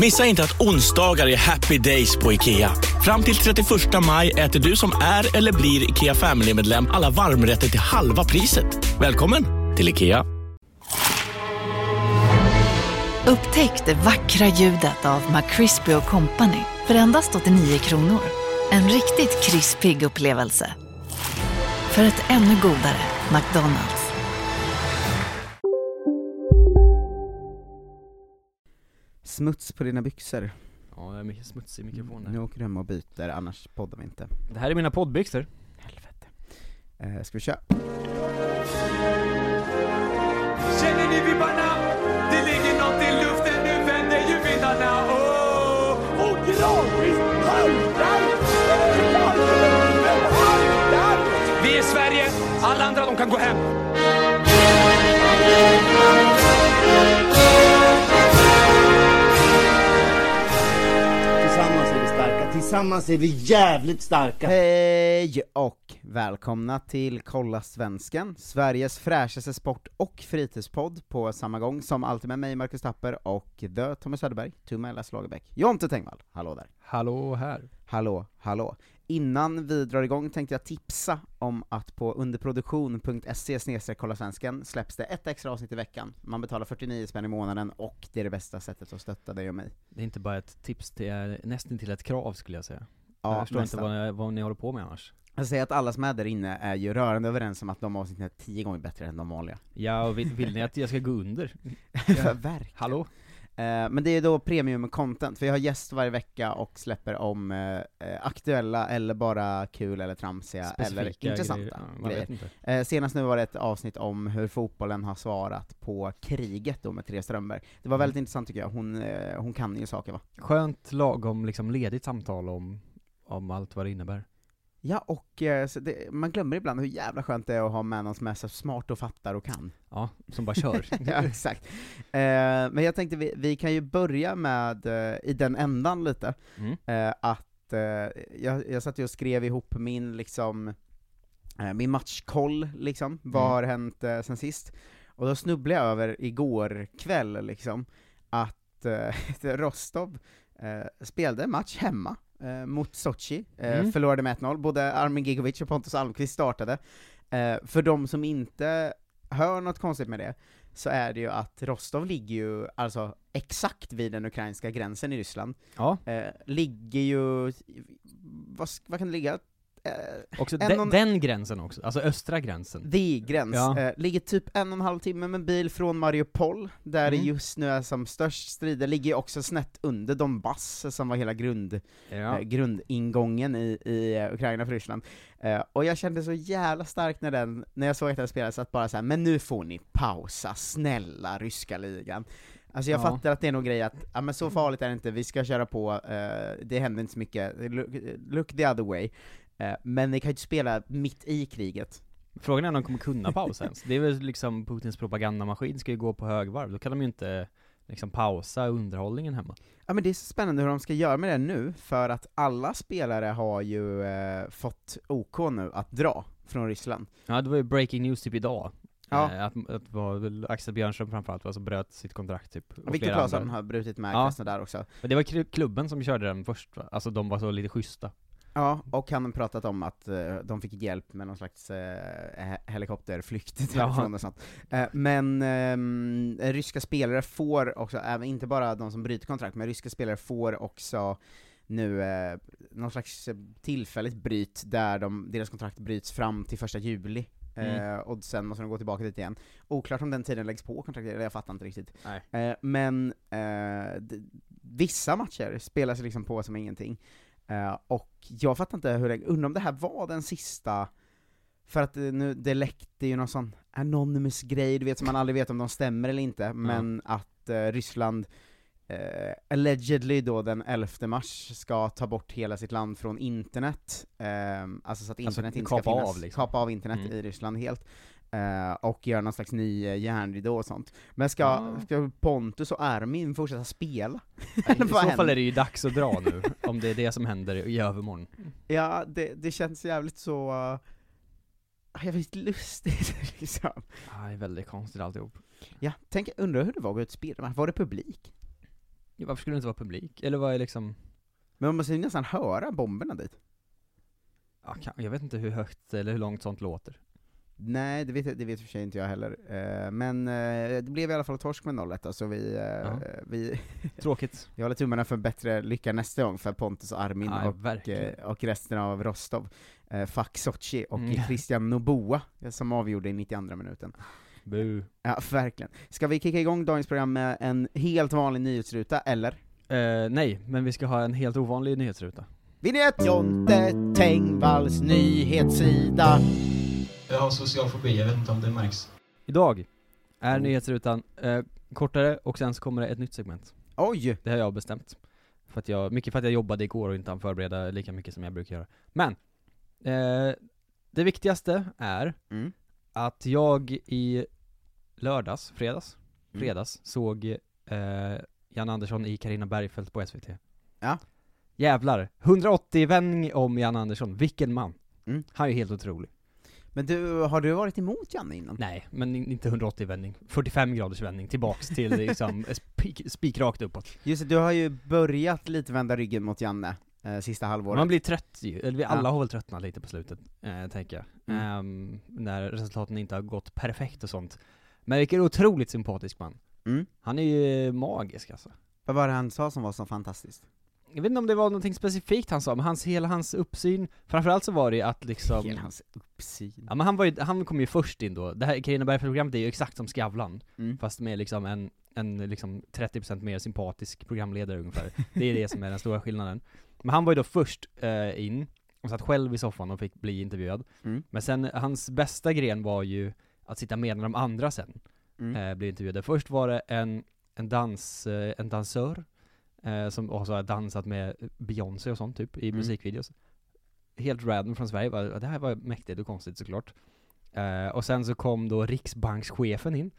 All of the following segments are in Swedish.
Missa inte att onsdagar är happy days på IKEA. Fram till 31 maj äter du som är eller blir IKEA Family-medlem alla varmrätter till halva priset. Välkommen till IKEA. Upptäck det vackra ljudet av McCrispy Company för endast 89 kronor. En riktigt krispig upplevelse. För ett ännu godare McDonalds. Smuts på dina byxor. Ja, det är mycket smuts i mikrofonen. Nu åker du hem och byter, annars poddar vi inte. Det här är mina poddbyxor. Helvete. Eh, ska vi köra? Känner ni vibbarna? Det ligger något i luften, nu vänder ju vindarna oh! Och gradvis haltar Vi är Sverige, alla andra de kan gå hem. Tillsammans är vi jävligt starka! Hej och välkomna till Kolla Svensken, Sveriges fräschaste sport och fritidspodd på samma gång, som alltid med mig Marcus Tapper och The Thomas Söderberg, Tumme Lasse Lagerbäck, Jonte Tengvall, hallå där! Hallå här. Hallå, hallå! Innan vi drar igång tänkte jag tipsa om att på underproduktion.se kolla svensken släpps det ett extra avsnitt i veckan. Man betalar 49 spänn i månaden och det är det bästa sättet att stötta dig och mig. Det är inte bara ett tips, det är nästan till ett krav skulle jag säga. Ja, jag förstår nästan. inte vad ni, vad ni håller på med annars. Jag säger att alla som är där inne är ju rörande överens om att de avsnitten är tio gånger bättre än de vanliga. Ja, och vill, vill ni att jag ska gå under? Verkligen. Hallå? Eh, men det är då premium content, för jag har gäst varje vecka och släpper om eh, eh, aktuella, eller bara kul eller tramsiga, eller Specifika intressanta grejer. Grejer. senast nu var det ett avsnitt om hur fotbollen har svarat på kriget då med Therese Strömberg. Det var Mm. väldigt intressant tycker jag, hon, hon kan ju saker va? Skönt lagom liksom ledigt samtal om, om allt vad det innebär. Ja, och eh, så det, man glömmer ibland hur jävla skönt det är att ha med någon som är så smart och fattar och kan. Ja, som bara kör. ja, exakt. Eh, men jag tänkte vi, vi kan ju börja med, eh, i den ändan lite, Mm. eh, att eh, jag, jag satt ju och skrev ihop min liksom, min matchkoll liksom, vad Mm. har hänt sen sist? Och då snubblade jag över igår kväll liksom, att Rostov spelade en match hemma eh, mot Sochi, eh, Mm. förlorade med 1-0, både Armin Gigovic och Pontus Almqvist startade. Eh, för de som inte hör något konstigt med det, så är det ju att Rostov ligger ju alltså exakt vid den ukrainska gränsen i Ryssland. Ja, Eh, ligger ju, vad, vad kan det ligga? Eh, också den, och- den gränsen också, alltså östra gränsen. the gräns. Ja. Eh, ligger typ en och en halv timme med bil från Mariupol, där det Mm. just nu är som störst strider, ligger också snett under Donbass, som var hela grund, Ja. eh, grundingången i, i eh, Ukraina för Ryssland. Eh, och jag kände så jävla starkt när, den, när jag såg att den spelades, att bara såhär, men nu får ni pausa, snälla ryska ligan. Alltså jag Ja. fattar att det är någon grej att, ja men så farligt är det inte, vi ska köra på, eh, det händer inte så mycket, look, look the other way. Eh, men ni kan ju inte spela mitt i kriget. Frågan är om de kommer kunna pausa ens. Det är väl liksom Putins propagandamaskin ska ju gå på högvarv, då kan de ju inte liksom pausa underhållningen hemma. Ja men det är så spännande hur de ska göra med det nu, för att alla spelare har ju eh, fått OK nu att dra från Ryssland. Ja, det var ju breaking news typ idag. Ja. Eh, Att, att var Axel Björnström framförallt var som bröt sitt kontrakt typ. och Viktor Claesson har brutit med Ja. Krasnodar också. Men det var kl- klubben som körde den först va? Alltså de var så lite schyssta. Ja, och han har pratat om att eh, de fick hjälp med någon slags he- helikopterflykt därifrån och sånt. Eh, men ehm, ryska spelare får också, även inte bara de som bryter kontrakt, men ryska spelare får också nu eh, någon slags tillfälligt bryt där de, deras kontrakt bryts fram till första juli. Mm. Eh, och sen måste de gå tillbaka dit igen. Oklart om den tiden läggs på kontraktet, jag fattar inte riktigt. Eh, men eh, vissa matcher spelas liksom på som ingenting. Eh, och jag fattar inte hur länge, undrar om det här var den sista, för att eh, nu, det läckte ju någon sån anonymous grej, du vet som man aldrig vet om de stämmer eller inte, men att eh, Ryssland eh, allegedly då den 11 mars ska ta bort hela sitt land från internet, alltså så att Alltså, internet inte ska finnas, av, liksom. kapa av internet Mm. i Ryssland helt, eh, och göra någon slags ny eh, järnridå och sånt. Men ska, Ja. ska Pontus och Armin fortsätta spela? I så vad fall händer? är det ju dags att dra nu, om det är det som händer i övermorgon. Ja, det, det känns jävligt så, uh, jävligt lustigt liksom. Ja, det är väldigt konstigt alltihop. Ja, tänk, undrar hur det var att gå ut och spela, var det publik? Ja, varför skulle det inte vara publik? Eller vad är liksom, Men man måste ju nästan höra bomberna dit. jag vet inte hur högt eller hur långt sånt låter. Nej, det vet, det vet för sig inte jag heller. Eh, men eh, det blev i alla fall torsk med 0-1, så vi, eh, vi, Tråkigt. jag håller tummarna för bättre lycka nästa gång för Pontus Armin Ja, och, eh, och resten av Rostov. Eh, fuck Sochi och Mm. Christian Noboa, som avgjorde i 92 minuten. Bu. Ja, verkligen. Ska vi kicka igång dagens program med en helt vanlig nyhetsruta, eller? Nej, men vi ska ha en helt ovanlig nyhetsruta. Vignett! Jonte Tengvalls nyhetssida. Jag har social fobi, jag vet inte om det märks. Idag är Mm. nyhetsrutan eh, kortare och sen så kommer det ett nytt segment. Oj! Det har jag bestämt. För att jag, mycket för att jag jobbade igår och inte hann förbereda lika mycket som jag brukar göra. Men, eh, det viktigaste är Mm. att jag i lördags, fredags, Mm. fredags såg eh, Jan Andersson i Karina Bergfeldt på SVT. Ja. Jävlar, 180 vändning om Jan Andersson, vilken man! Mm. Han är ju helt otrolig. Men du, har du varit emot Janne innan? Nej, men in- inte 180 vändning. 45 graders vändning tillbaks till liksom spik, spikrakt uppåt. Just det, du har ju börjat lite vända ryggen mot Janne, eh, sista halvåret. Man blir trött ju, eller vi alla Ja. har väl tröttnat lite på slutet, eh, tänker jag. Mm. Ehm, när resultaten inte har gått perfekt och sånt. Men vilken otroligt sympatisk man. Mm. Han är ju magisk alltså. Vad var det han sa som var så fantastiskt? Jag vet inte om det var någonting specifikt han sa, men hans, hela hans uppsyn, framförallt så var det att liksom Hela hans uppsyn. Ja men han var ju, han kom ju först in då, det här Carina Bergfeldt-programmet är ju exakt som Skavlan, Mm. fast med liksom en, en liksom 30% mer sympatisk programledare ungefär. Det är det som är den stora skillnaden. Men han var ju då först eh, in, och satt själv i soffan och fick bli intervjuad. Mm. Men sen, hans bästa gren var ju att sitta med när de andra sen Mm. eh, blev intervjuade. Först var det en, en dans, eh, en dansör, eh, som också har dansat med Beyoncé och sånt typ, i Mm. musikvideos. Helt random från Sverige, bara, det här var mäktigt och konstigt såklart. Eh, och sen så kom då riksbankschefen in,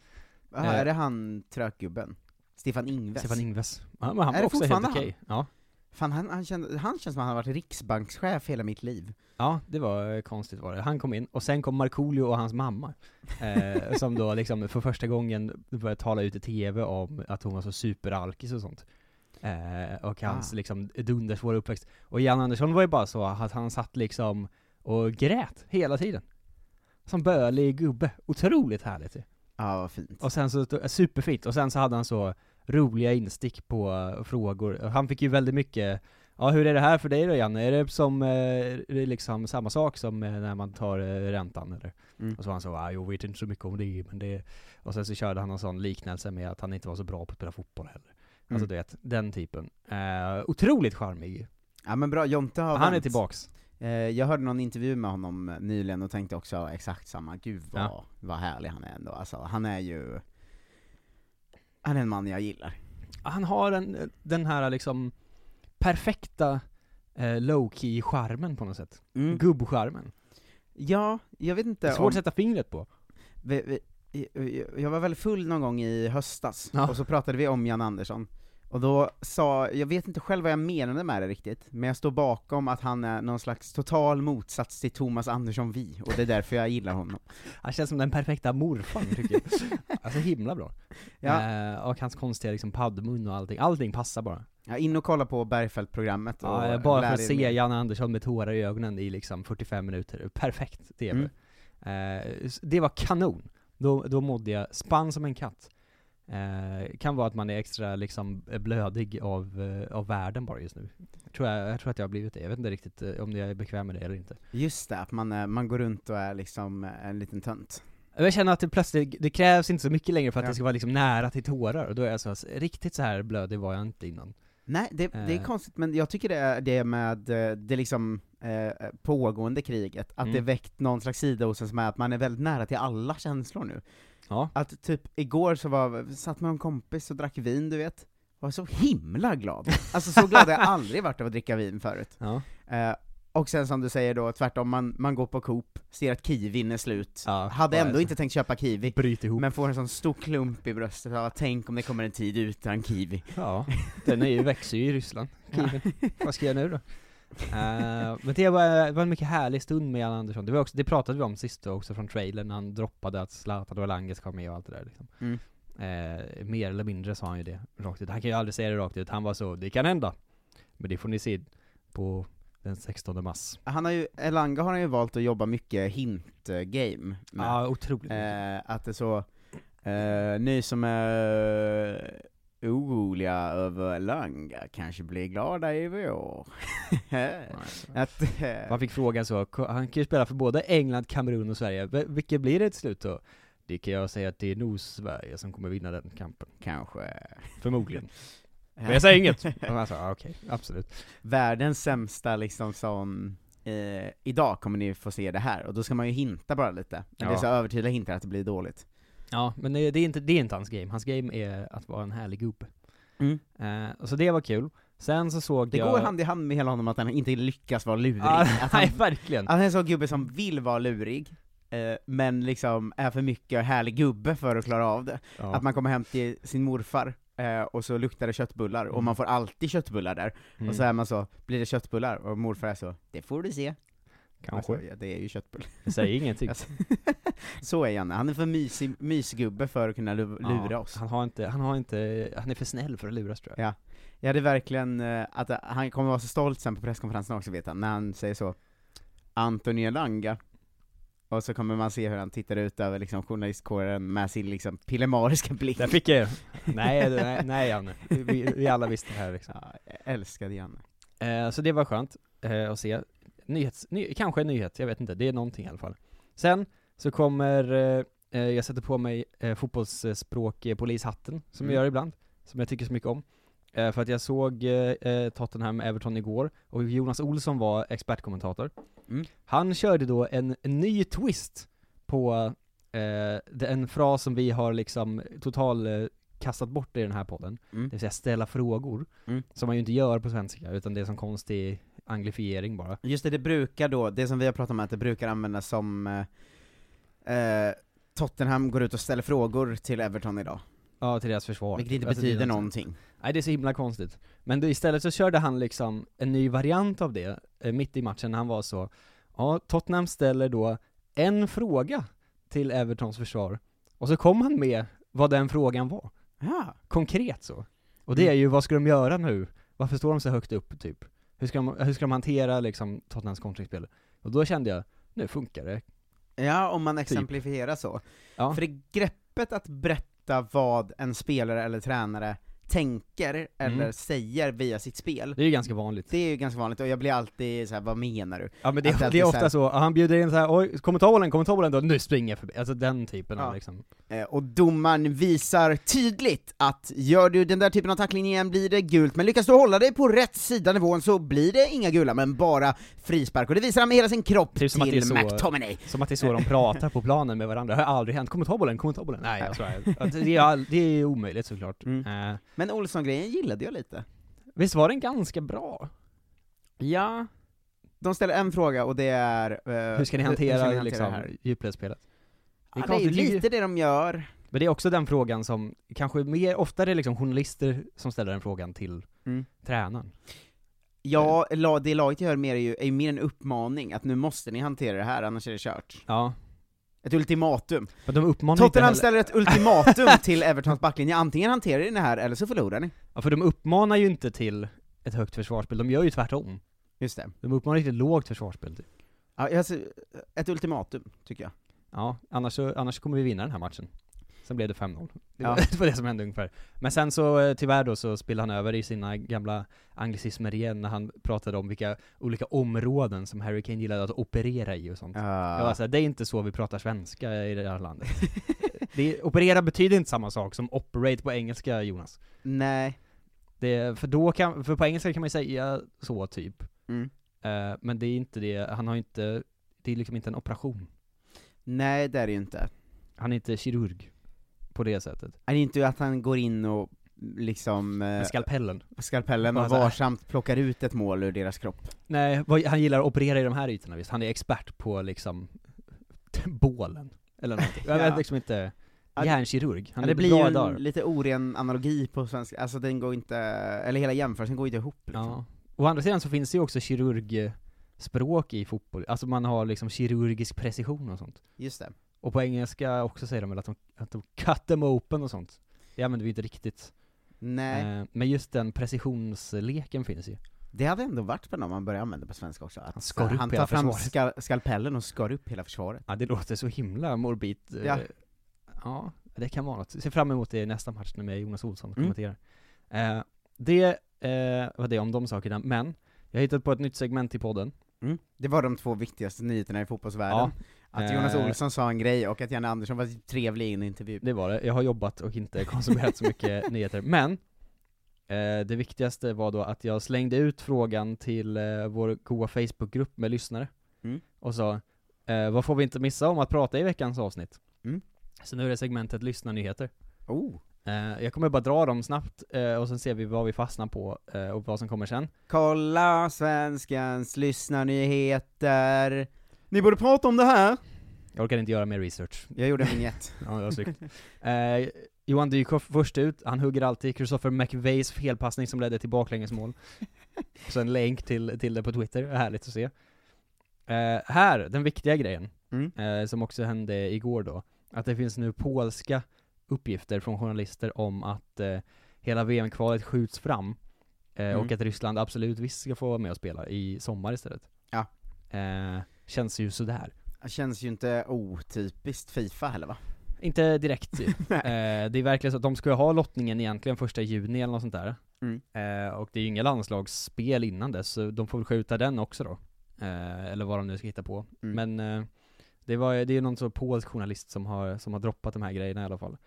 Jaha, Eh, är det han trökgubben? Stefan Ingves? Stefan Ingves. Ja, men han Är var också helt okej. Ja. Fan, han, han, kände, han känns som att han har varit riksbankschef hela mitt liv. ja, det var eh, konstigt var det. Han kom in, och sen kom Markoolio och hans mamma. Eh, som då liksom för första gången började tala ut i TV om att hon var så superalkis och sånt. Eh, och hans Ah. liksom dundersvåra uppväxt. Och Jan Andersson var ju bara så att han satt liksom och grät hela tiden. Som bölig gubbe. Otroligt härligt ju. Ja, vad fint. Och sen så, superfint, och sen så hade han så roliga instick på frågor, han fick ju väldigt mycket Ja hur är det här för dig då Janne? Är det som, eh, är det liksom samma sak som eh, när man tar eh, räntan eller? Mm. Och så var han så, ah, jag vet inte så mycket om det men det Och sen så körde han en sån liknelse med att han inte var så bra på att spela fotboll heller Alltså Mm. du vet, den typen eh, Otroligt charmig Ja men bra, Jonte har Han är vänt. tillbaks Eh, jag hörde någon intervju med honom eh, nyligen och tänkte också exakt samma, gud vad, Ja. vad härlig han är ändå, alltså han är ju Han är en man jag gillar. Han har en, den här liksom perfekta eh, low-key charmen på något sätt Mm. Gubbcharmen Ja, jag vet Det inte är svårt att sätta fingret på vi, vi, jag var väldigt full någon gång i höstas, Ja. och så pratade vi om Jan Andersson, och då sa, jag vet inte själv vad jag menade med det riktigt, men jag står bakom att han är någon slags total motsats till Thomas Andersson Vi, och det är därför jag gillar honom. Han känns som den perfekta morfarn tycker jag. Alltså himla bra. Ja. Eh, och hans konstiga liksom paddmun och allting, allting passar bara. Ja, in och kolla på Bergfeldt-programmet Ja, bara för att se mer. Janne Andersson med tårar i ögonen i liksom 45 minuter, perfekt TV. Mm. Eh, det var kanon. Då, då mådde jag spann som en katt. Eh, kan vara att man är extra liksom blödig av, eh, av världen bara just nu. Tror, jag, jag tror att jag har blivit det, jag vet inte riktigt eh, om jag är bekväm med det eller inte. Just det, att man, man går runt och är liksom en liten tönt. Jag känner att det plötsligt, det krävs inte så mycket längre för att Ja. det ska vara liksom nära till tårar, och då är jag så, riktigt så här blödig var jag inte innan. Nej, det, det är Eh. konstigt, men jag tycker det är det med eh, det liksom eh, pågående kriget, att Mm. det väckt någon slags sida hos en som är att man är väldigt nära till alla känslor nu. Ja. Att typ, igår så var, satt med en kompis och drack vin, du vet, var så himla glad. Alltså så glad har jag aldrig varit av att dricka vin förut. Ja. Eh, och sen som du säger då, tvärtom, man, man går på Coop, ser att kiwin är slut, Ja, hade ändå inte tänkt köpa kiwi, men får en sån stor klump i bröstet, ja, tänk om det kommer en tid utan kiwi. Ja, den är ju, växer ju i Ryssland, kiwin. Vad ska jag nu då? Eh, men det var, det var en mycket härlig stund med Jan Andersson, det, var också, det pratade vi om sist också från trailern, när han droppade att Zlatan och Lange ska med och allt det där liksom. Mm. Eh, mer eller mindre sa han ju det rakt ut, han kan ju aldrig säga det rakt ut, han var så 'Det kan hända' Men det får ni se på den 16 mars Han har ju, Elanga har han ju valt att jobba mycket hint-game. Ja, otroligt Eh, att det är så, eh, ni som är oroliga över Elanga kanske blir glada i vår. att, eh, Man fick frågan så, han kan ju spela för både England, Kamerun och Sverige, vilket blir det till slut då? Det kan jag säga att det är nog Sverige som kommer vinna den kampen Kanske Förmodligen Men jag säger inget! Ah, okej, absolut Världens sämsta liksom sån, eh, idag kommer ni få se det här, och då ska man ju hinta bara lite. Men det är Ja. så övertydliga hintar att det blir dåligt. Ja, men det, det, är inte, det är inte hans game, hans game är att vara en härlig gubbe Mm. och Så det var kul, sen så såg Det jag går hand i hand med hela honom att han inte lyckas vara lurig. Ja, att han, nej, verkligen! han är en sån gubbe som vill vara lurig, eh, men liksom är för mycket härlig gubbe för att klara av det. Ja. Att man kommer hem till sin morfar, eh, och så luktar det köttbullar, och Mm. man får alltid köttbullar där, Mm. och så är man så, blir det köttbullar? Och morfar är så, det får du se. Kanske, Alltså, ja, det är ju köttbullar. det säger ingenting Alltså, så är Janne, han är för mysig, mysgubbe för att kunna lu- lura Ja, oss. Han har inte, han har inte, han är för snäll för att luras tror jag Ja. Jag hade verkligen, eh, att eh, han kommer vara så stolt sen på presskonferensen också vet han, när han säger så Antonio Langa och så kommer man se hur han tittar ut över liksom journalistkåren med sin liksom pillemariska blick. Där fick jag Nej, nej, nej Janne, vi, vi alla visste det här liksom Ja, jag älskade Janne. Eh, så det var skönt eh, att se. Nyhets, ny, kanske en nyhet, jag vet inte, det är någonting i alla fall. Sen så kommer, eh, eh, jag sätter på mig eh, fotbollsspråk eh, polishatten, som Mm. jag gör ibland, som jag tycker så mycket om. Eh, för att jag såg eh, eh, Tottenham Everton igår, och Jonas Olsson var expertkommentator. Mm. Han körde då en, en ny twist på det- en fras som vi har liksom total kastat bort i den här podden, Mm. det vill säga ställa frågor, Mm. som man ju inte gör på svenska, utan det är som konstig anglifiering bara. Just det, det brukar då, det som vi har pratat om, att det brukar användas som eh, eh, Tottenham går ut och ställer frågor till Everton idag, Ja, till deras försvar. vilket inte Alltså, betyder något- någonting. Nej, det är så himla konstigt. Men då istället så körde han liksom en ny variant av det, eh, mitt i matchen, när han var så, ja, Tottenham ställer då en fråga till Evertons försvar, och så kom han med vad den frågan var. Ja. Konkret så. Och det är ju, vad ska de göra nu? Varför står de så högt upp, typ? Hur ska de, hur ska de hantera liksom Tottenhams kontringsspel? Och då kände jag, nu funkar det. Ja, om man exemplifierar så. Ja. För det greppet att berätta vad en spelare eller tränare tänker eller Mm. säger via sitt spel, Det är ju ganska vanligt. det är ju ganska vanligt, och jag blir alltid så här: vad menar du? Ja men det, är- det är så ofta här- så, han bjuder in så här, oj, kommer ta bollen, kommer ta bollen då, nu springer jag förbi. Alltså den typen Ja. av liksom. Eh, och domaren visar tydligt att gör du den där typen av tackling igen blir det gult, men lyckas du hålla dig på rätt sida nivån så blir det inga gula, men bara frispark, och det visar han med hela sin kropp Typ till så- McTominay. Som att det är så de pratar på planen med varandra, det har aldrig hänt. Kommer ta bollen, kommer ta bollen. Nej jag skojar. Att Det är, det är omöjligt såklart. Mm. Eh, Men Olsson-grejen gillade jag lite. visst var den ganska bra? Ja. De ställer en fråga och det är... eh, Hur ska ni hur hantera, ska ni hantera liksom, det här? djupledsspelet? Ja, det är konstigt, ju ligger- lite det de gör. Men det är också den frågan som, kanske mer, oftare liksom journalister som ställer den frågan till Mm. tränaren. Ja, det laget gör mer är ju, är mer en uppmaning, att nu måste ni hantera det här, annars är det kört. Ja. Ett ultimatum. Tottenham ställer ett ultimatum till Evertons backlinje, antingen hanterar ni det här, eller så förlorar ni. Ja för de uppmanar ju inte till ett högt försvarsspel, de gör ju tvärtom. Just det. De uppmanar till ett lågt försvarsspel typ. Ja, alltså, ett ultimatum, tycker jag. Ja, annars, så, annars kommer vi vinna den här matchen. Sen blev det 5-0. Det Ja. det var det som hände ungefär. Men sen så eh, tyvärr då så spillde han över i sina gamla anglicismer igen när han pratade om vilka olika områden som Harry Kane gillade att operera i och sånt. Ja. Jag var såhär, det är inte så vi pratar svenska i det här landet. det, operera betyder inte samma sak som operate på engelska Jonas. Nej. Det, för då kan, för på engelska kan man ju säga så typ. Mm. Eh, men det är inte det, han har inte, det är liksom inte en operation. Nej, det är det ju inte. Han är inte kirurg. På det sättet. Är det inte att han går in och liksom... eh, Med skalpellen. Skalpellen och varsamt plockar ut ett mål ur deras kropp. Nej, vad- han gillar att operera i de här ytorna visst, han är expert på liksom bålen, eller någonting. Jag Ja. vet liksom inte, hjärnkirurg, han ja, det blir bra ju dagar. lite oren analogi på svenska, alltså den går inte, eller hela jämförelsen går inte ihop liksom. Ja. Å andra sidan så finns det ju också kirurgspråk i fotboll, alltså man har liksom kirurgisk precision och sånt. Just det. Och på engelska också säger de väl att de, att de cut them open och sånt. Det använder vi inte riktigt. Nej. Eh, men just den precisionsleken finns ju. Det hade ändå varit spännande om man börjar använda på svenska också, att skar upp han hela tar fram försvaret. skal, skalpellen och skar upp hela försvaret. Ja, det låter så himla morbid. eh, Ja. ja, det kan vara något. Ser fram emot det i nästa match nu med Jonas Olsson Mm. kommenterar. Eh, det eh, var det om de sakerna, men jag har hittat på ett nytt segment i podden. Mm. Det var de två viktigaste nyheterna i fotbollsvärlden. Ja. Att Jonas Eh. Olsson sa en grej och att Janne Andersson var trevlig i en intervju. Det var det. Jag har jobbat och inte konsumerat så mycket nyheter. Men, eh, det viktigaste var då att jag slängde ut frågan till eh, vår goa Facebookgrupp med lyssnare. Mm. Och sa, eh, vad får vi inte missa om att prata i veckans avsnitt? Mm. Så nu är det segmentet lyssnarnyheter. Oh. Eh, jag kommer bara dra dem snabbt, eh, och sen ser vi vad vi fastnar på, och vad som kommer sen. Kolla svenskans lyssnarnyheter. Ni borde prata om det här. Jag orkar inte göra mer research. Jag gjorde en vignett. ja, det var snyggt. Eh, Johan Dykhoff först ut, han hugger alltid Christopher McVeys felpassning som ledde till baklängesmål. Så en länk till, till det på Twitter, härligt att se. Eh, här, den viktiga grejen, Mm. eh, som också hände igår då, att det finns nu polska uppgifter från journalister om att eh, hela VM-kvalet skjuts fram, eh, Mm. och att Ryssland absolut visst ska få vara med och spela i sommar istället. Ja. Känns ju sådär. Det känns ju inte otypiskt Fifa heller va? Inte direkt ju. eh, det är verkligen så att de ska ju ha lottningen egentligen första juni eller något sånt där. Mm. Eh, och det är ju inga landslagsspel innan dess, så de får väl skjuta den också då. Eh, eller vad de nu ska hitta på. Mm. Men det, var, det är någon så polsk journalist som har, som har droppat de här grejerna i alla fall.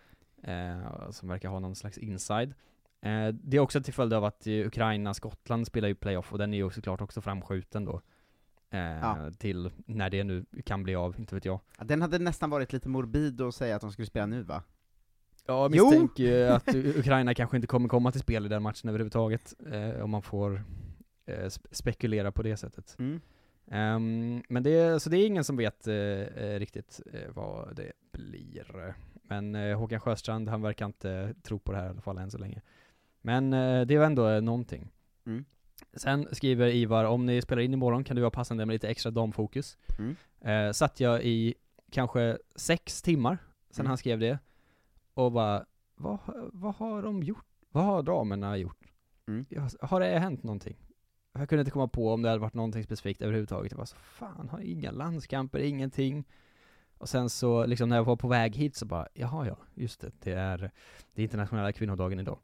Som verkar ha någon slags inside. Det är också till följd av att eh, Ukraina, Skottland spelar ju playoff och den är ju såklart också framskjuten då. Eh, Ja. Till när det nu kan bli av, inte vet jag. Ja, Den hade nästan varit lite morbid att säga att de skulle spela nu va? Ja, jag Jo! misstänker ju att Ukraina kanske inte kommer komma till spel i den matchen överhuvudtaget, eh, om man får eh, sp- spekulera på det sättet. Mm. Ehm, men det, så det är ingen som vet eh, eh, riktigt eh, vad det blir. Men eh, Håkan Sjöstrand, han verkar inte tro på det här i alla fall än så länge. Men eh, det är ändå någonting. Mm. Sen skriver Ivar, om ni spelar in imorgon kan det vara passande med lite extra damfokus. Mm. Eh, satt jag i kanske sex timmar sen Mm. han skrev det, och bara, vad, vad har de gjort? Vad har damerna gjort? Mm. Har det hänt någonting? Jag kunde inte komma på om det hade varit någonting specifikt överhuvudtaget. Jag var så, fan, har inga landskamper, ingenting. Och sen så, liksom när jag var på väg hit så bara, jaha ja, just det, det är, det är internationella kvinnodagen idag.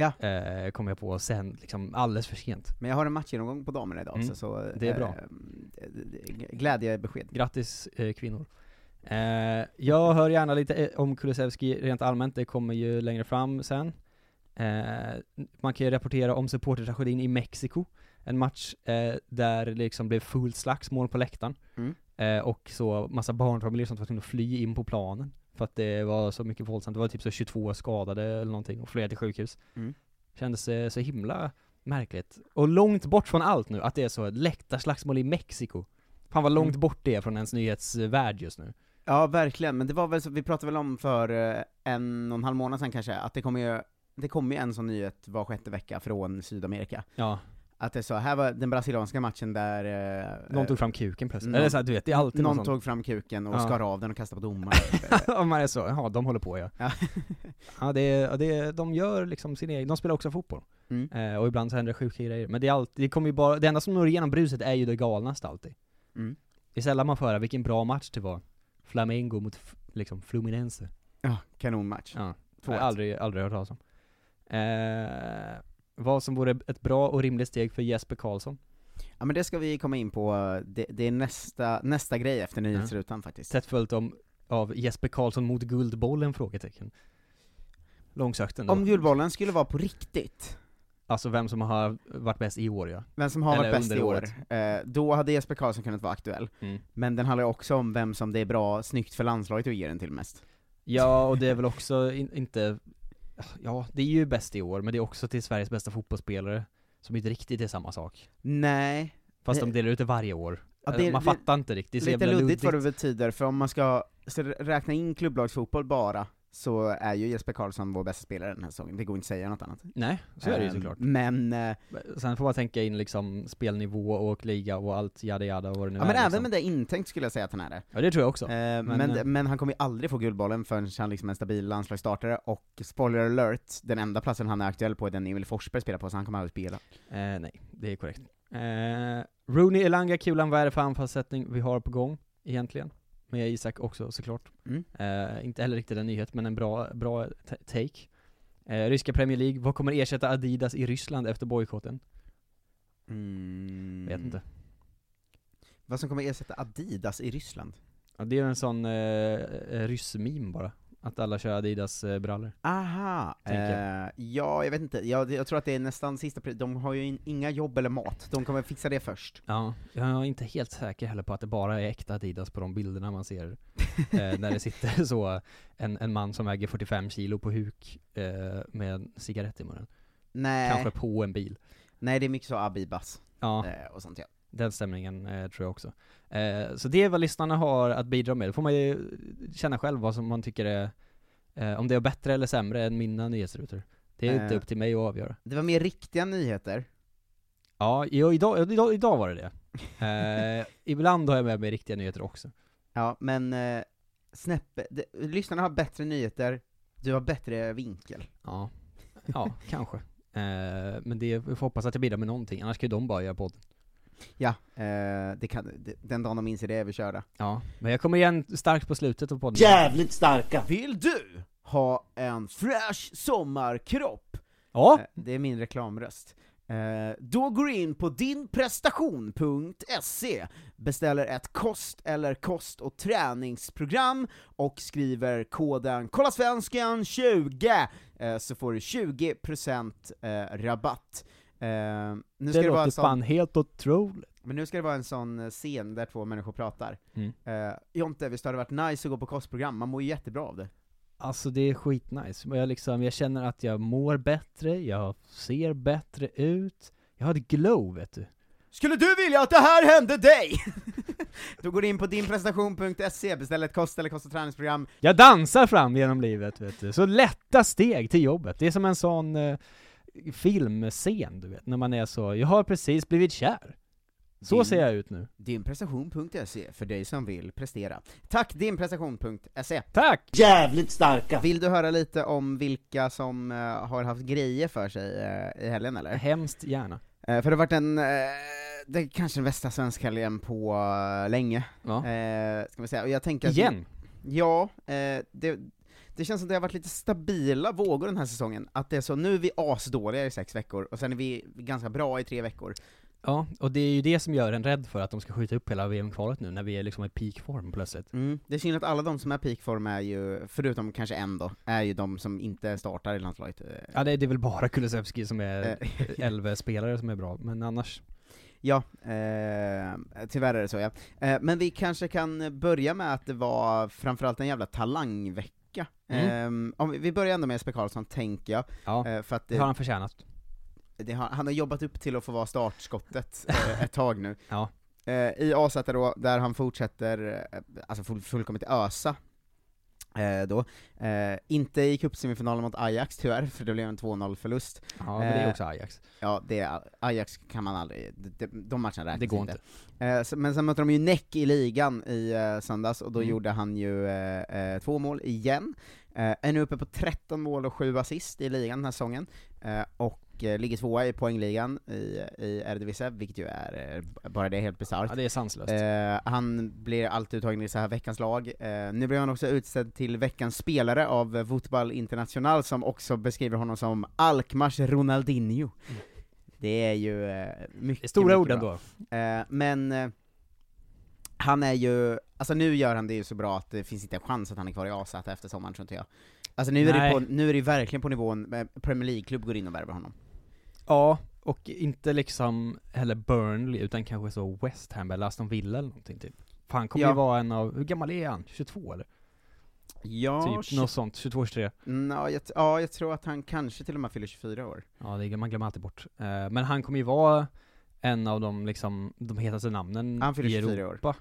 Ja. Eh, kom jag på sen, liksom alldeles för sent. Men jag har en matchgenomgång på damerna idag Mm. också, så Det är bra. eh, det- glädjebesked. Grattis eh, kvinnor. Eh, jag hör gärna lite eh, om Kulusevski rent allmänt, det kommer ju längre fram sen. Eh, man kan ju rapportera om supportertragedin i Mexiko, en match eh, där det liksom blev fullt slagsmål på läktaren. Mm. Eh, och så massa barnfamiljer som var tvungna att fly in på planen. För att det var så mycket våldsamt, det var typ så 22 skadade eller någonting, och flera till sjukhus. Mm. Kändes eh, så himla märkligt. Och långt bort från allt nu, att det är så läktarslagsmål i Mexiko. Fan vad långt Mm. bort det är från ens nyhetsvärld just nu. Ja, verkligen, men det var väl så, vi pratade väl om för eh, en och en halv månad sedan kanske, att det kommer ju, det kommer ju en sån nyhet var sjätte vecka från Sydamerika. Ja. Att det är så, här var den brasilianska matchen där... eh, Någon tog fram kuken plötsligt. Eller så här, du vet, det är alltid Någon någon tog fram kuken och Ja. skar av den och kastade på domaren. Om man är så, ja de håller på ja. Ja. ja, det, är- det, de gör liksom sin egen, de spelar också fotboll. Mm. Eh, och ibland så händer det sjuka grejer. Men det är alltid, det kommer ju bara, det enda som når igenom bruset är ju det galnaste alltid. Mm. Det är sällan man får höra vilken bra match det var. Flamengo mot liksom Fluminense. Ja, kanonmatch. Ja, aldrig, aldrig hört talas om. Eh, vad som vore ett bra och rimligt steg för Jesper Karlsson. Ja men det ska vi komma in på, det, det är nästa, nästa grej efter nyhetsrutan faktiskt. Tätt följt om, av Jesper Karlsson mot Guldbollen? Frågetecken. Långsökt ändå. Om Guldbollen skulle vara på riktigt, Alltså vem som har varit bäst i år ja. vem som har Eller varit bäst i år, eh, då hade Jesper Karlsson kunnat vara aktuell. Mm. Men den handlar också om vem som det är bra, snyggt för landslaget att ge den till mest. Ja, och det är väl också in, inte, ja, det är ju bäst i år, men det är också till Sveriges bästa fotbollsspelare, som inte riktigt är samma sak. Nej. Fast de delar ut det varje år. Ja, det- Man det- fattar inte riktigt, det är Lite luddigt vad det betyder, för om man ska räkna in klubblagsfotboll bara, så är ju Jesper Karlsson vår bästa spelare den här säsongen, det går inte att säga något annat. Nej, så är det ju Ehm, såklart. Men, eh, Sen får man tänka in liksom spelnivå och liga och allt, jada jada och vad det nu ja, är men även liksom. med det intänkt skulle jag säga att han är det. Ja det tror jag också. Eh, Men, men, eh, men, han kommer ju aldrig få Guldbollen förrän han liksom är en stabil landslagsstartare, och spoiler alert, den enda platsen han är aktuell på är den Emil Forsberg spelar på, så han kommer aldrig spela. Eh, nej, det är korrekt. Eh, Rooney, Elanga, Kulan, vad är det för anfallssättning vi har på gång egentligen? Med Isak också såklart. Mm. Eh, inte heller riktigt en nyhet, men en bra, bra ta- take. Eh, ryska Premier League, vad kommer ersätta Adidas i Ryssland efter bojkotten? Mm. Vet inte. Vad som kommer ersätta Adidas i Ryssland? Ja, det är en sån eh, eh, ryss-meme bara. Att alla kör Adidas eh. Aha, eh, ja jag vet inte, jag, jag tror att det är nästan sista, de har ju in, inga jobb eller mat, de kommer fixa det först. Ja, jag är inte helt säker heller på att det bara är äkta Adidas på de bilderna man ser. eh, när det sitter så, en, en man som väger 45 kilo på huk eh, med en cigarett i munnen. Nej. Kanske på en bil. Nej det är mycket så Abibas, Ja. eh, och sånt ja. Den stämningen eh, tror jag också. Eh, så det är vad lyssnarna har att bidra med. Då får man ju känna själv vad som man tycker är, eh, om det är bättre eller sämre än mina nyhetsrutor. Det är inte Eh. upp till mig att avgöra. Det var mer riktiga nyheter. Ja, idag, idag, idag var det det. Eh, ibland har jag med mig riktiga nyheter också. Ja, men eh, snäppe, det, lyssnarna har bättre nyheter, du har bättre vinkel. Ja, ja kanske. Eh, men det, vi får hoppas att jag bidrar med någonting, annars kan ju de bara göra podd. Ja, eh, det kan, det, den dagen de inser det är vi körda. Ja, men jag kommer igen starkt på slutet av podden. Jävligt starka! Vill du ha en fräsch sommarkropp? Ja! Eh, det är min reklamröst. Eh, då går du in på dinprestation.se, beställer ett kost eller kost och träningsprogram och skriver koden KOLLASVENSKAN20 eh, så får du 20% eh, rabatt. Eh, nu det ska det, vara en låter sån, fan helt otroligt. men nu ska det vara en sån eh, scen där två människor pratar. Mm. Eh, Jonte, visst hade det varit nice att gå på kostprogram? Man mår ju jättebra av det. Alltså det är skitnice, jag, liksom, jag känner att jag mår bättre, jag ser bättre ut, jag har ett glow vet du. Skulle du vilja att det här hände dig? Då går du in på dinprestation.se, beställer ett kost eller kost och träningsprogram. Jag dansar fram genom livet vet du, så lätta steg till jobbet. Det är som en sån eh, filmscen du vet, när man är så, jag har precis blivit kär. Så Din- ser jag ut nu. Dinprestation.se, för dig som vill prestera. Tack dinprestation.se. Tack! Jävligt starka! Vill du höra lite om vilka som eh, har haft grejer för sig eh, i helgen eller? Hemskt gärna. Eh, för det har varit en, det är kanske den bästa svenskhelgen på länge. Ja. Ska vi säga, och jag tänker att- Igen? Ja, det, det känns som det har varit lite stabila vågor den här säsongen, att det är så, nu är vi asdåliga i sex veckor, och sen är vi ganska bra i tre veckor. Ja, och det är ju det som gör en rädd för att de ska skjuta upp hela VM-kvalet nu, när vi är liksom i peakform plötsligt. Mm. Det är synd att alla de som är peakform är ju, förutom kanske en då, är ju de som inte startar i landslaget. Eh, Ja, det, det är väl bara Kulusevski som är Eh. 11 spelare som är bra, men annars Ja, eh, tyvärr är det så ja. Eh, men vi kanske kan börja med att det var framförallt en jävla talangvecka. Mm. Eh, om vi- vi börjar ändå med Jesper Karlsson, tänker jag. Ja, Eh, för att det har han förtjänat. det har, han har jobbat upp till att få vara startskottet eh, ett tag nu. Ja. Eh, I AZ då, där han fortsätter, alltså full, fullkomligt ösa. Eh, då. Eh, inte i cupsemifinalen mot Ajax tyvärr, för det blev en 2-0 förlust. Ja, men det är Eh, också Ajax. Ja, det är, Ajax kan man aldrig, de, de, matcherna räknas Det går inte. Eh, så, men sen mötte de ju Näck i ligan i eh, söndags, och då Mm. gjorde han ju eh, eh, två mål igen. Eh, är nu uppe på 13 mål och 7 assist i ligan den här säsongen, eh, och eh, ligger tvåa i poängligan i, i Eredivisie, vilket ju är, eh, bara det är helt bisarrt. Ja, det är sanslöst. Eh, han blir alltid uttagen i så här veckans lag. Eh, nu blev han också utsedd till veckans spelare av Fotboll International, som också beskriver honom som Alkmaars Ronaldinho. Det är ju eh, mycket, Det är stora ord ändå. Eh, men han är ju, alltså nu gör han det ju så bra att det finns inte en chans att han är kvar i AZ efter sommaren tror inte jag. Alltså nu är, det på, nu är det verkligen på nivån, Premier League-klubb går in och värvar honom. Ja, och inte liksom heller Burnley, utan kanske så West Ham eller Aston Villa eller någonting typ. För han kommer Ja. ju vara en av, hur gammal är han? 22 eller? Ja, typ, något sånt, 22-23. Mm, ja, jag, ja, jag tror att han kanske till och med fyller 24 år. Ja, det, man glömmer alltid bort. Eh, men han kommer ju vara en av de liksom, de hetaste namnen i 24 år. Europa.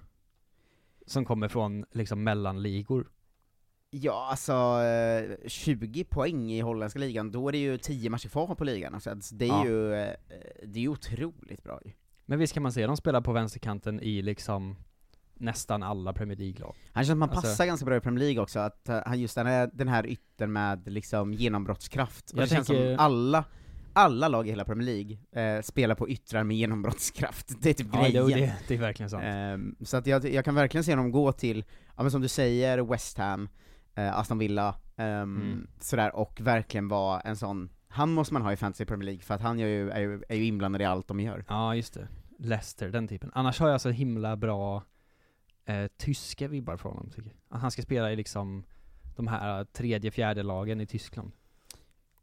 Som kommer från liksom mellanligor. Ja, alltså eh, 20 poäng i holländska ligan, då är det ju 10 matcher kvar på ligan, alltså, det är Ja. ju, eh, det är otroligt bra ju. Men visst kan man se dem spela på vänsterkanten i liksom nästan alla Premier League-lag. Han känns som han Alltså- passar ganska bra i Premier League också, att eh, han just den här, den här yttern med liksom genombrottskraft. Och Jag det känns tänker- som alla, alla lag i hela Premier League eh, spelar på yttrar med genombrottskraft. Det är typ Ja, grejen. det, det är verkligen sant. Ehm, så att jag, jag kan verkligen se honom gå till, ja men som du säger, West Ham, eh, Aston Villa, ehm, Mm. sådär, och verkligen vara en sån, han måste man ha i Fantasy Premier League, för att han gör ju, är, ju, är ju inblandad i allt de gör. Ja, just det. Leicester, den typen. Annars har jag så himla bra eh, tyska vibbar från honom, tycker jag. Att han ska spela i liksom de här tredje, fjärde lagen i Tyskland.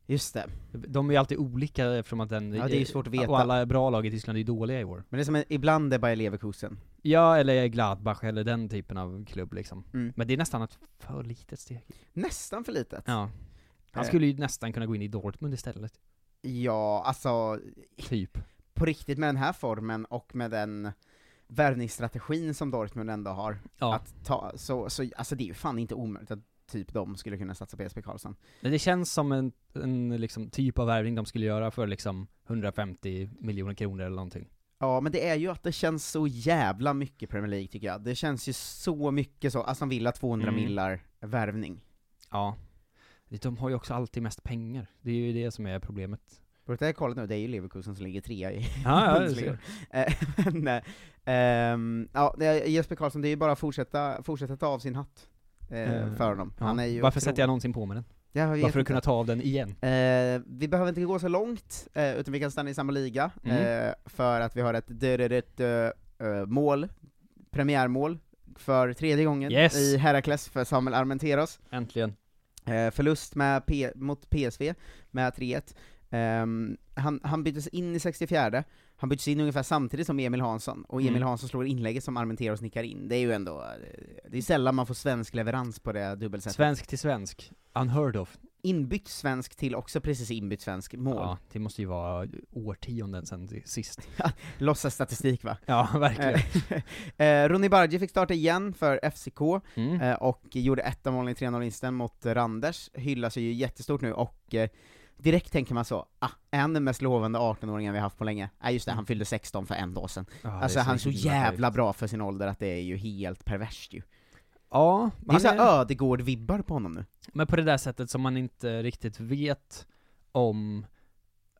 Just det. De är ju alltid olika eftersom att den, Ja, det är ju svårt att veta. Och alla bra lag i Tyskland är ju dåliga i år. Men det är som, ibland är Bayer Leverkusen. Ja, eller Gladbach eller den typen av klubb liksom. Mm. Men det är nästan ett för litet steg. Nästan för litet. Ja. Han Eh. skulle ju nästan kunna gå in i Dortmund istället. Ja, alltså, Typ. på riktigt med den här formen och med den värvningsstrategin som Dortmund ändå har, Ja. att ta, så, så, alltså det är ju fan inte omöjligt att typ de skulle kunna satsa på Jesper Karlsson. Men det känns som en, en liksom typ av värvning de skulle göra för liksom 150 miljoner kronor eller någonting. Ja, men det är ju att det känns så jävla mycket Premier League tycker jag. Det känns ju så mycket så, Aston Villa 200 Mm. millar värvning. Ja. De har ju också alltid mest pengar. Det är ju det som är problemet. På det här kollat nu, det är ju Leverkusen som ligger trea i Ja, ja. Eh, Men, ehm, ja, Jesper Karlsson, det är ju bara att fortsätta, fortsätta ta av sin hatt eh, Eh, för honom. ja. Han är ju Varför sätter jag någonsin på mig den? Bara för att kunna ta av den igen. Eh, vi behöver inte gå så långt, eh, utan vi kan stanna i samma liga, Mm. eh, för att vi har ett dödödött uh, mål, premiärmål, för tredje gången Yes. i Herakles för Samuel Armenteros. Äntligen. Eh, förlust med P- mot PSV med 3-1. Ehm, han, han byttes in i 64 han byttes in ungefär samtidigt som Emil Hansson, och Emil Mm. Hansson slår inlägget som Armenteros nickar in. Det är ju ändå, eh, det är sällan man får svensk leverans på det dubbelsättet. Svensk till svensk. Unheard of. Inbytt svensk till också precis inbytt svensk mål. Ja, det måste ju vara årtionden sedan sist. Låtsas statistik va? Ja, verkligen. eh, Ronny Bargi fick starta igen för FCK, Mm. eh, och gjorde ett av målen i 3-0-vinsten mot Randers, hyllas ju jättestort nu, och eh, direkt tänker man så, ah, är han den mest lovande 18-åringen vi haft på länge? Nej just det, han fyllde 16 för en dag sedan. Är alltså så han är så jävla bra för sin ålder att det är ju helt perverst ju. Ja, Det är såhär Ödegård-vibbar på honom nu. Men på det där sättet som man inte riktigt vet om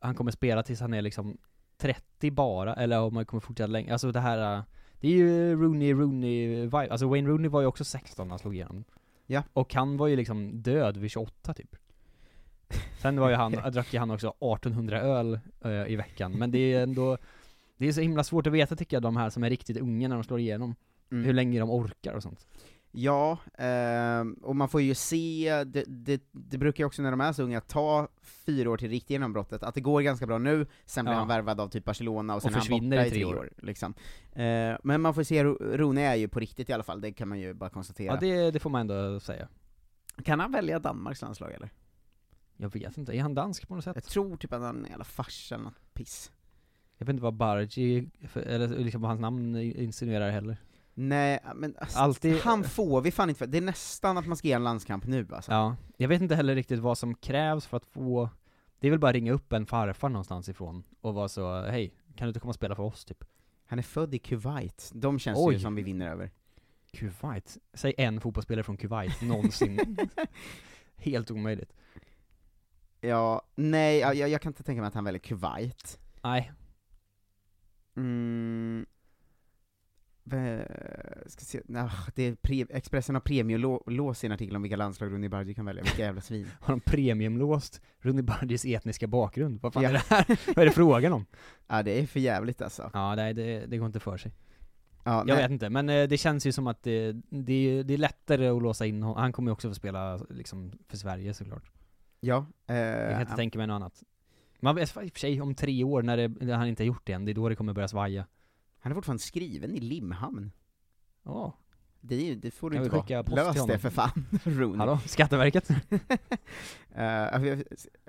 han kommer spela tills han är liksom 30 bara, eller om han kommer fortsätta länge. Alltså det här, det är ju Rooney, Rooney vibe. Alltså Wayne Rooney var ju också 16 när han slog igenom. Ja. Och han var ju liksom död vid 28 typ. Sen var ju han, drack ju han också 1800 öl eh, i veckan, men det är ändå Det är så himla svårt att veta tycker jag, de här som är riktigt unga när de slår igenom. Mm. Hur länge de orkar och sånt. Ja, ehm, och man får ju se, det, det, det brukar ju också när de är så unga ta fyra år till riktigt genombrottet, att det går ganska bra nu, sen blir Ja. han värvad av typ Barcelona och Och sen är han försvinner borta i tre år. år. liksom. Eh, men man får se, Rooney är ju på riktigt i alla fall, det kan man ju bara konstatera. Ja det, det får man ändå säga. Kan han välja Danmarks landslag eller? Jag vet inte, är han dansk på något sätt? Jag tror typ att han är jävla farsa eller något piss. Jag vet inte vad Bargi, eller liksom vad hans namn insinuerar heller. Nej, men alltså, Alltid- han får vi fan inte för. det är nästan att man ska ge en landskamp nu alltså. Ja, jag vet inte heller riktigt vad som krävs för att få Det är väl bara att ringa upp en farfar någonstans ifrån och vara så, hej, kan du inte komma och spela för oss typ? Han är född i Kuwait, de känns Oj. ju som vi vinner över. Kuwait? Säg en fotbollsspelare från Kuwait, någonsin. Helt omöjligt. Ja, nej, jag, jag kan inte tänka mig att han väljer Kuwait. Nej. Mm. Ska se, nah, det är pre, Expressen har premiumlås i en artikel om vilka landslag Rooney Bardi kan välja, vilka jävla svin. Har de premiumlåst Rooney Bardis etniska bakgrund? Vad fan Ja. är det här? vad är det frågan om? Ja det är för jävligt alltså. Ja, nej det, det går inte för sig. Ja, Jag nej. vet inte, men eh, det känns ju som att det, det, är- det är lättare att låsa in honom. Han kommer ju också få spela liksom för Sverige såklart. Ja, eh, Jag kan inte tänka mig något annat. Man vet i och för sig om tre år när, det, när han inte har gjort det än, det är då det kommer börja svaja. Han är fortfarande skriven i Limhamn. Ja. Det, är ju- det får du inte skicka vara. Lös det för fan, Rooney. Hallå, Skatteverket? Eh,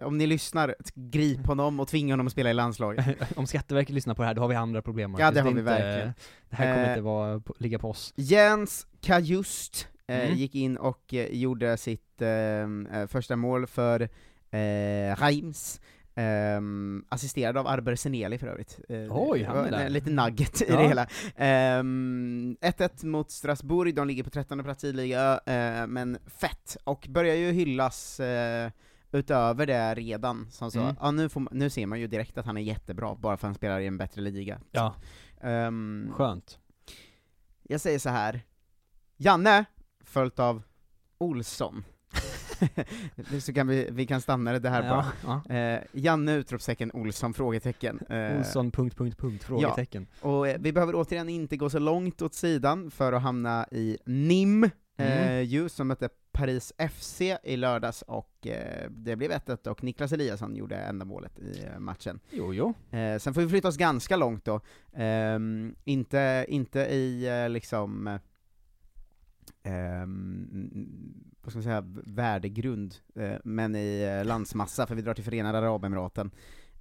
om ni lyssnar, grip honom och tvinga honom att spela i landslaget. Om Skatteverket lyssnar på det här, då har vi andra problem Ja, Marcus. det har vi inte, verkligen. Det här kommer Eh, inte vara, ligga på oss. Jens Kajust eh, Mm. gick in och eh, gjorde sitt eh, eh, första mål för eh, Reims, eh, assisterad av Arber Seneli för övrigt. Eh, Oj, han är där. en liten nugget i Ja. det hela. Eh, 1-1 mot Strasbourg, de ligger på 13 plats i liga, eh, men fett, och börjar ju hyllas eh, utöver det redan, som så, Mm. ja, nu, får, nu ser man ju direkt att han är jättebra, bara för att han spelar i en bättre liga. Ja. Ehm, Skönt. jag säger så här. Janne, följt av Olsson. så kan vi, vi kan stanna det här Ja, bara. Eh, Janne, utropstecken, Olsson, frågetecken. Eh, Olsson, punkt, punkt, punkt, frågetecken. och eh, vi behöver återigen inte gå så långt åt sidan för att hamna i NIM, eh, Mm. ju, som mötte Paris FC i lördags, och eh, det blev 1-1 och Niklas Eliasson gjorde enda målet i eh, matchen. Jo, jo. Sen får vi flytta oss ganska långt då, Ehm, inte, inte i liksom eh, vad ska man säga, värdegrund, eh, men i eh, landsmassa, för vi drar till Förenade Arabemiraten.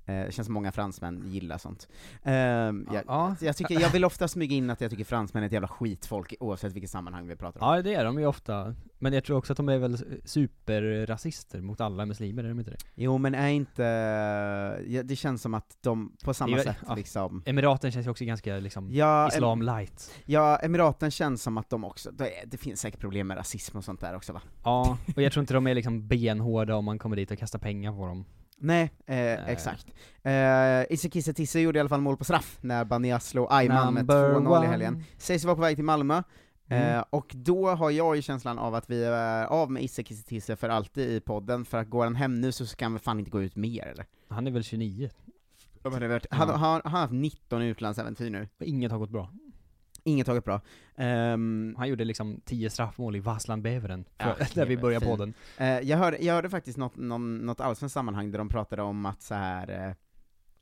Eh, det känns som många fransmän gillar sånt. Ehm, jag, Ja. jag, tycker, jag vill ofta smyga in att jag tycker fransmän är ett jävla skitfolk, oavsett vilket sammanhang vi pratar om. Ja, det är de ju ofta. Men jag tror också att de är väl superrasister mot alla muslimer, är de inte det? Jo men är inte, det känns som att de på samma är sätt ja. liksom Emiraten känns ju också ganska liksom Ja, islam light. Ja, Emiraten känns som att de också, det, det finns säkert problem med rasism och sånt där också va? Ja, och jag tror inte de är liksom benhårda om man kommer dit och kastar pengar på dem. Nej, eh, exakt. Eh, Isse Kisse Tisse gjorde i alla fall mål på straff när Banja slog Ayman med Number 2-0 i helgen. Sägs vara på väg till Malmö, Mm. eh, och då har jag ju känslan av att vi är av med Isse Kisse Tisse för alltid i podden, för att går han hem nu så han väl fan inte gå ut mer eller? Han är väl 29? Ja, men det har varit- Han, har haft 19 utlandsäventyr nu. Inget har gått bra. Inget gått bra. Ehm, Han gjorde liksom 10 straffmål i Vasslan Beveren, Ja, där vi började fin. podden. Eh, jag, hörde, jag hörde faktiskt något, någon, något allsvenskt sammanhang där de pratade om att så här.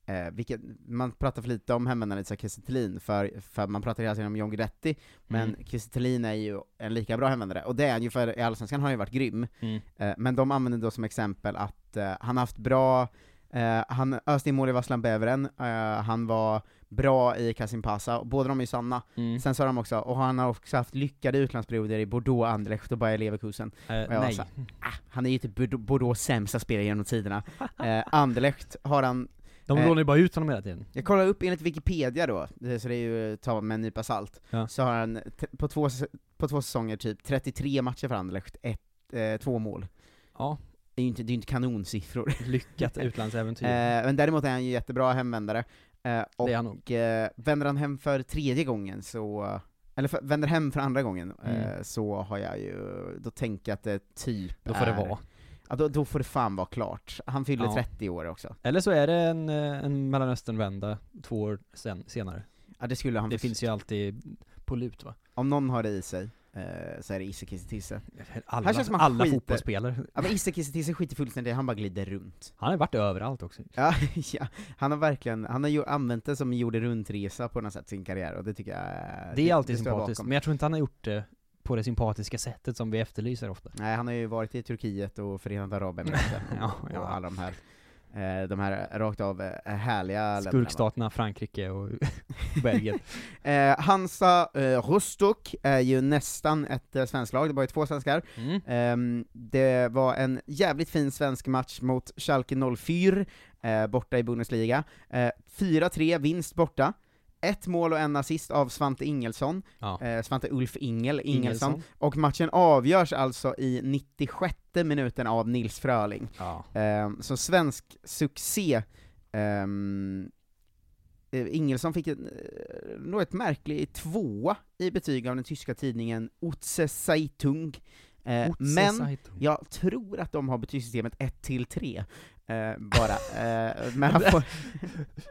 Eh, eh, vilket, man pratar för lite om hemvändaren Isak Kiese Thelin, för, för man pratar hela tiden om John Guidetti, men Mm. Thelin är ju en lika bra hemvändare, och det är han ju för i Allsvenskan har han ju varit grym, Mm. eh, men de använder då som exempel att eh, han haft bra Eh, han öste in mål i Vasslan Beveren, eh, han var bra i Kasim Pasa, och båda de är ju sanna. Mm. Sen sa de också, och han har också haft lyckade utlandsperioder i Bordeaux, Anderlecht och Bayer Leverkusen. Eh, Och jag nej. här, ah, han är ju typ Bordeaux- sämsta spelare genom tiderna. Eh, Anderlecht har han, De eh, lånar ju bara ut honom hela tiden. jag kollar upp enligt Wikipedia då, så det är ju ta med en nypa salt, Ja. så har han på två, på två säsonger typ 33 matcher för Anderlecht, ett, eh, två mål. Ja. Det är ju inte, det är ju inte kanonsiffror. Lyckat utlandsäventyr. Eh, men däremot är han ju jättebra hemvändare, eh, och Det han eh, vänder han hem för tredje gången så, eller för, vänder hem för andra gången, Mm. eh, så har jag ju, då tänker jag att det typ Då får det är, vara. Ja, då, då får det fan vara klart. Han fyller Ja. 30 år också. Eller så är det en, eh, en Mellanöstern-vända två år sen, senare. Ja, det skulle han Det finns ju alltid på lut va? Om någon har det i sig, eh, så är det Isse Kiese Tisse. Alla, Han känns som han alla skiter- fotbollsspelare. Ja men Isse Kiese Tisse skiter fullständigt han bara glider runt. Han har varit överallt också. Ja, ja, han har verkligen, han har ju använt det som en jorden runt-resa på något sätt, sin karriär, och det tycker jag är- Det är alltid står jag sympatiskt, bakom. men jag tror inte han har gjort det på det sympatiska sättet som vi efterlyser ofta. Nej, han har ju varit i Turkiet och Förenade Arabemiraten Ja, och, ja. alla de här, de här rakt av eh, härliga? Skurkstaterna Frankrike och Belgien. Eh, Hansa eh, Rostock är ju nästan ett eh, svenskt lag, det var ju två svenskar. Mm. Ehm, det var en jävligt fin svensk match mot Schalke 04, eh, borta i Bundesliga. Eh, 4-3 vinst borta. Ett mål och en assist av Svante Ingelsson, Ja. eh, Svante Ulf Ingel, Ingelsson, Ingelsson. och matchen avgörs alltså i 96 minuten av Nils Fröling. Ja. Ehm, så svensk succé. Ehm, eh, Ingelsson fick en, eh, nog ett märklig tvåa i betyg av den tyska tidningen Otse Zeitung. Eh, men jag tror att de har betygssystemet 1 till 3 eh, bara. Eh, men han får,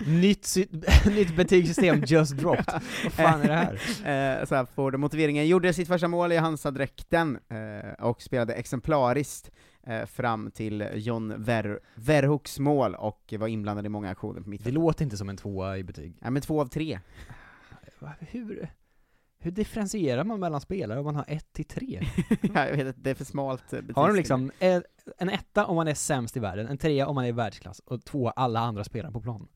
nytt, nytt betygssystem just dropped. Vad fan är det här? eh, så här får det motiveringen. Gjorde sitt första mål i Hansa-dräkten eh, och spelade exemplariskt eh, fram till John Ver Verhooks mål och var inblandad i många aktioner på Det mittfältet. låter inte som en tvåa i betyg. Ja men två av tre. Hur, Hur differentierar man mellan spelare om man har 1 till 3? ja, jag vet att det är för smalt eh, Har de liksom eh, en etta om man är sämst i världen, en trea om man är i världsklass, och två alla andra spelare på plan?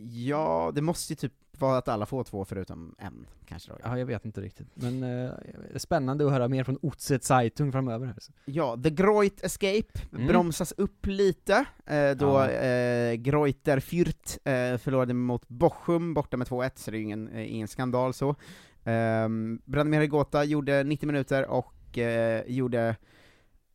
Ja, det måste ju typ vara att alla får två förutom en, kanske då. Ja, jag vet inte riktigt. Men eh, spännande att höra mer från Otset Zeitung framöver. här. Ja, The Groit Escape Mm. bromsas upp lite, eh, då Ja. eh, Greuter Fürth eh, förlorade mot Bochum borta med 2-1, så det är ju ingen, eh, ingen skandal så. Um, Branimir Gota gjorde 90 minuter och eh, gjorde,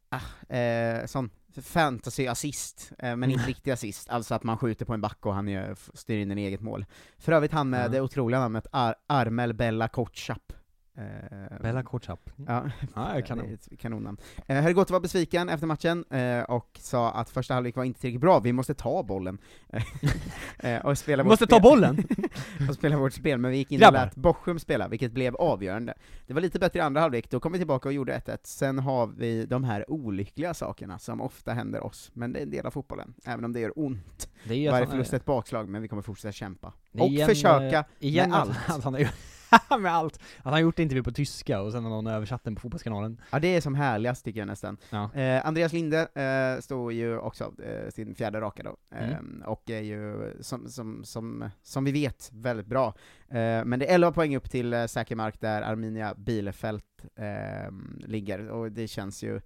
ah, eh, sån fantasy-assist, eh, men inte riktig assist, alltså att man skjuter på en back och han gör, styr in en eget mål. För övrigt han med Ja. det otroliga namnet Ar Armel Bella Kotschap. Eh, Bella Kotschap. Ja, Ja, jag kan det är ett kanonnamn. Eh, Harry Gotte var besviken efter matchen, eh, och sa att första halvlek var inte tillräckligt bra, vi måste ta bollen. eh, och spela måste ta bollen! och spela vårt spel, men vi gick in Grabbar. och lät Bochum spela, vilket blev avgörande. Det var lite bättre i andra halvlek, då kom vi tillbaka och gjorde 1-1. Sen har vi de här olyckliga sakerna som ofta händer oss, men det är en del av fotbollen, även om det gör ont. Det är Varje förlust är ett bakslag, men vi kommer fortsätta kämpa. Och igen, försöka eh, igen med att, allt. Med allt. Att han gjort intervju på tyska och sen har någon översatt den på Fotbollskanalen. Ja, det är som härligast tycker jag nästan. Ja. Eh, Andreas Linde eh, står ju också eh, sin fjärde raka då, Mm. och är ju, som, som, som, som vi vet, väldigt bra. Eh, men det är 11 poäng upp till eh, säker mark där Arminia Bielefeld eh, ligger, och det känns ju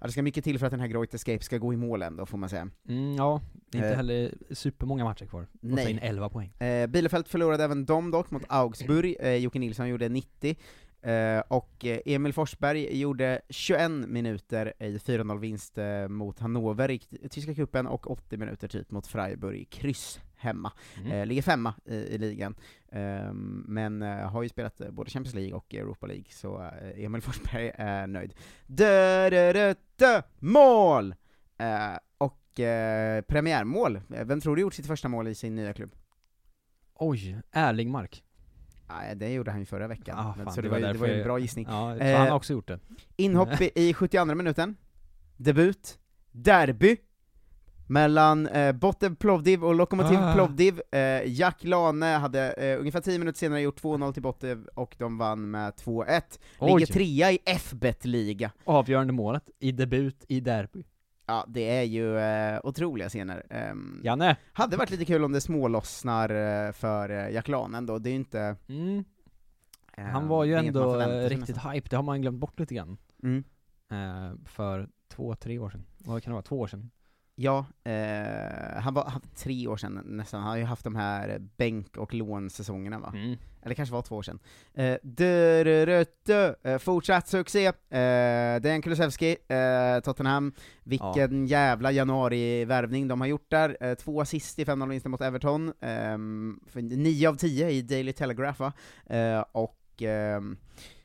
Ja, det ska mycket till för att den här Groit Escape ska gå i mål ändå, får man säga. Mm, ja, det är inte Eh, heller supermånga matcher kvar. Och nej. ta in 11 poäng. Eh, Bielefeld förlorade även de dock mot Augsburg, eh, Jocke Nilsson gjorde 90, eh, och eh, Emil Forsberg gjorde 21 minuter i 4-0 vinst eh, mot Hannover i tyska cupen, och 80 minuter typ mot Freiburg i kryss hemma. Mm. Eh, ligger femma i, i ligan, Ehm, men har ju spelat både Champions League och Europa League, så Emil Forsberg är nöjd. Dö, dö, dö, dö, mål! Och premiärmål, vem tror du gjort sitt första mål i sin nya klubb? Oj, Erlingmark. Nej, det gjorde han ju förra veckan, Ah, fan, så det, det var, ju- det var ju en bra gissning. Ja, Eh, han har också gjort det. Inhopp i, i 72 minuten, debut, derby, mellan eh, Botev Plovdiv och Lokomotiv Ah. Plovdiv. Eh, Jack Lane hade eh, ungefär 10 minuter senare gjort 2-0 till Botev, och de vann med 2-1. Oj. Ligger trea i FBET-liga. Avgörande målet i debut i derby. Ja, det är ju eh, otroliga scener. Ehm, Janne! Hade varit lite kul om det smålossnar eh, för eh, Jack Lane ändå, det är ju inte... Mm. eh, Han var ju det är inget man ändå förväntar sig riktigt nästan. hype, det har man glömt bort lite grann. Mm. Eh, för två, tre år sedan. Vad kan det vara? Två år sedan? Ja, eh, han var han, tre år sedan nästan, han har ju haft de här bänk och lånsäsongerna va? Mm. Eller kanske var två år sedan. Eh, dö, dö, dö, dö. Eh, fortsatt succé, eh, Dejan Kulusevski, eh, Tottenham, vilken jävla januari-värvning de har gjort där, eh, två assist i 5-0 vinsten mot Everton, för 9 av 10 i Daily Telegraph va? Eh, och ehm,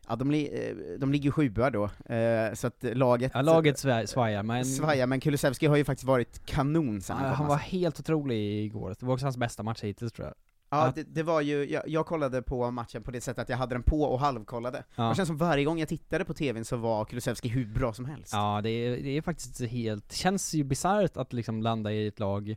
Ja, de, li eh, de ligger ju sjua då, eh, så att laget... Ja, laget sva- svajar, men... Svajar, men Kulusevski har ju faktiskt varit kanon sen han kom han var alltså. helt otrolig igår, det var också hans bästa match hittills tror jag. Ja, det, det var ju, jag, jag kollade på matchen på det sättet att jag hade den på och halvkollade. Ja. Det känns som varje gång jag tittade på tvn så var Kulusevski hur bra som helst. Ja, det är, det är faktiskt helt, känns ju bisarrt att liksom landa i ett lag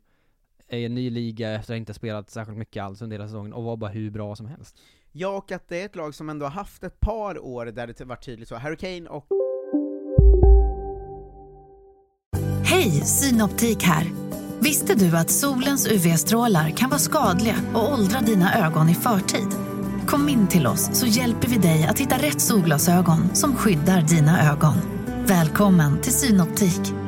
i en ny liga efter att inte spelat särskilt mycket alls under hela säsongen och vara bara hur bra som helst. Ja, och att det är ett lag som ändå har haft ett par år där det varit tydligt så. Harry Kane och... Hej, Synoptik här! Visste du att solens UV-strålar kan vara skadliga och åldra dina ögon i förtid? Kom in till oss så hjälper vi dig att hitta rätt solglasögon som skyddar dina ögon. Välkommen till Synoptik.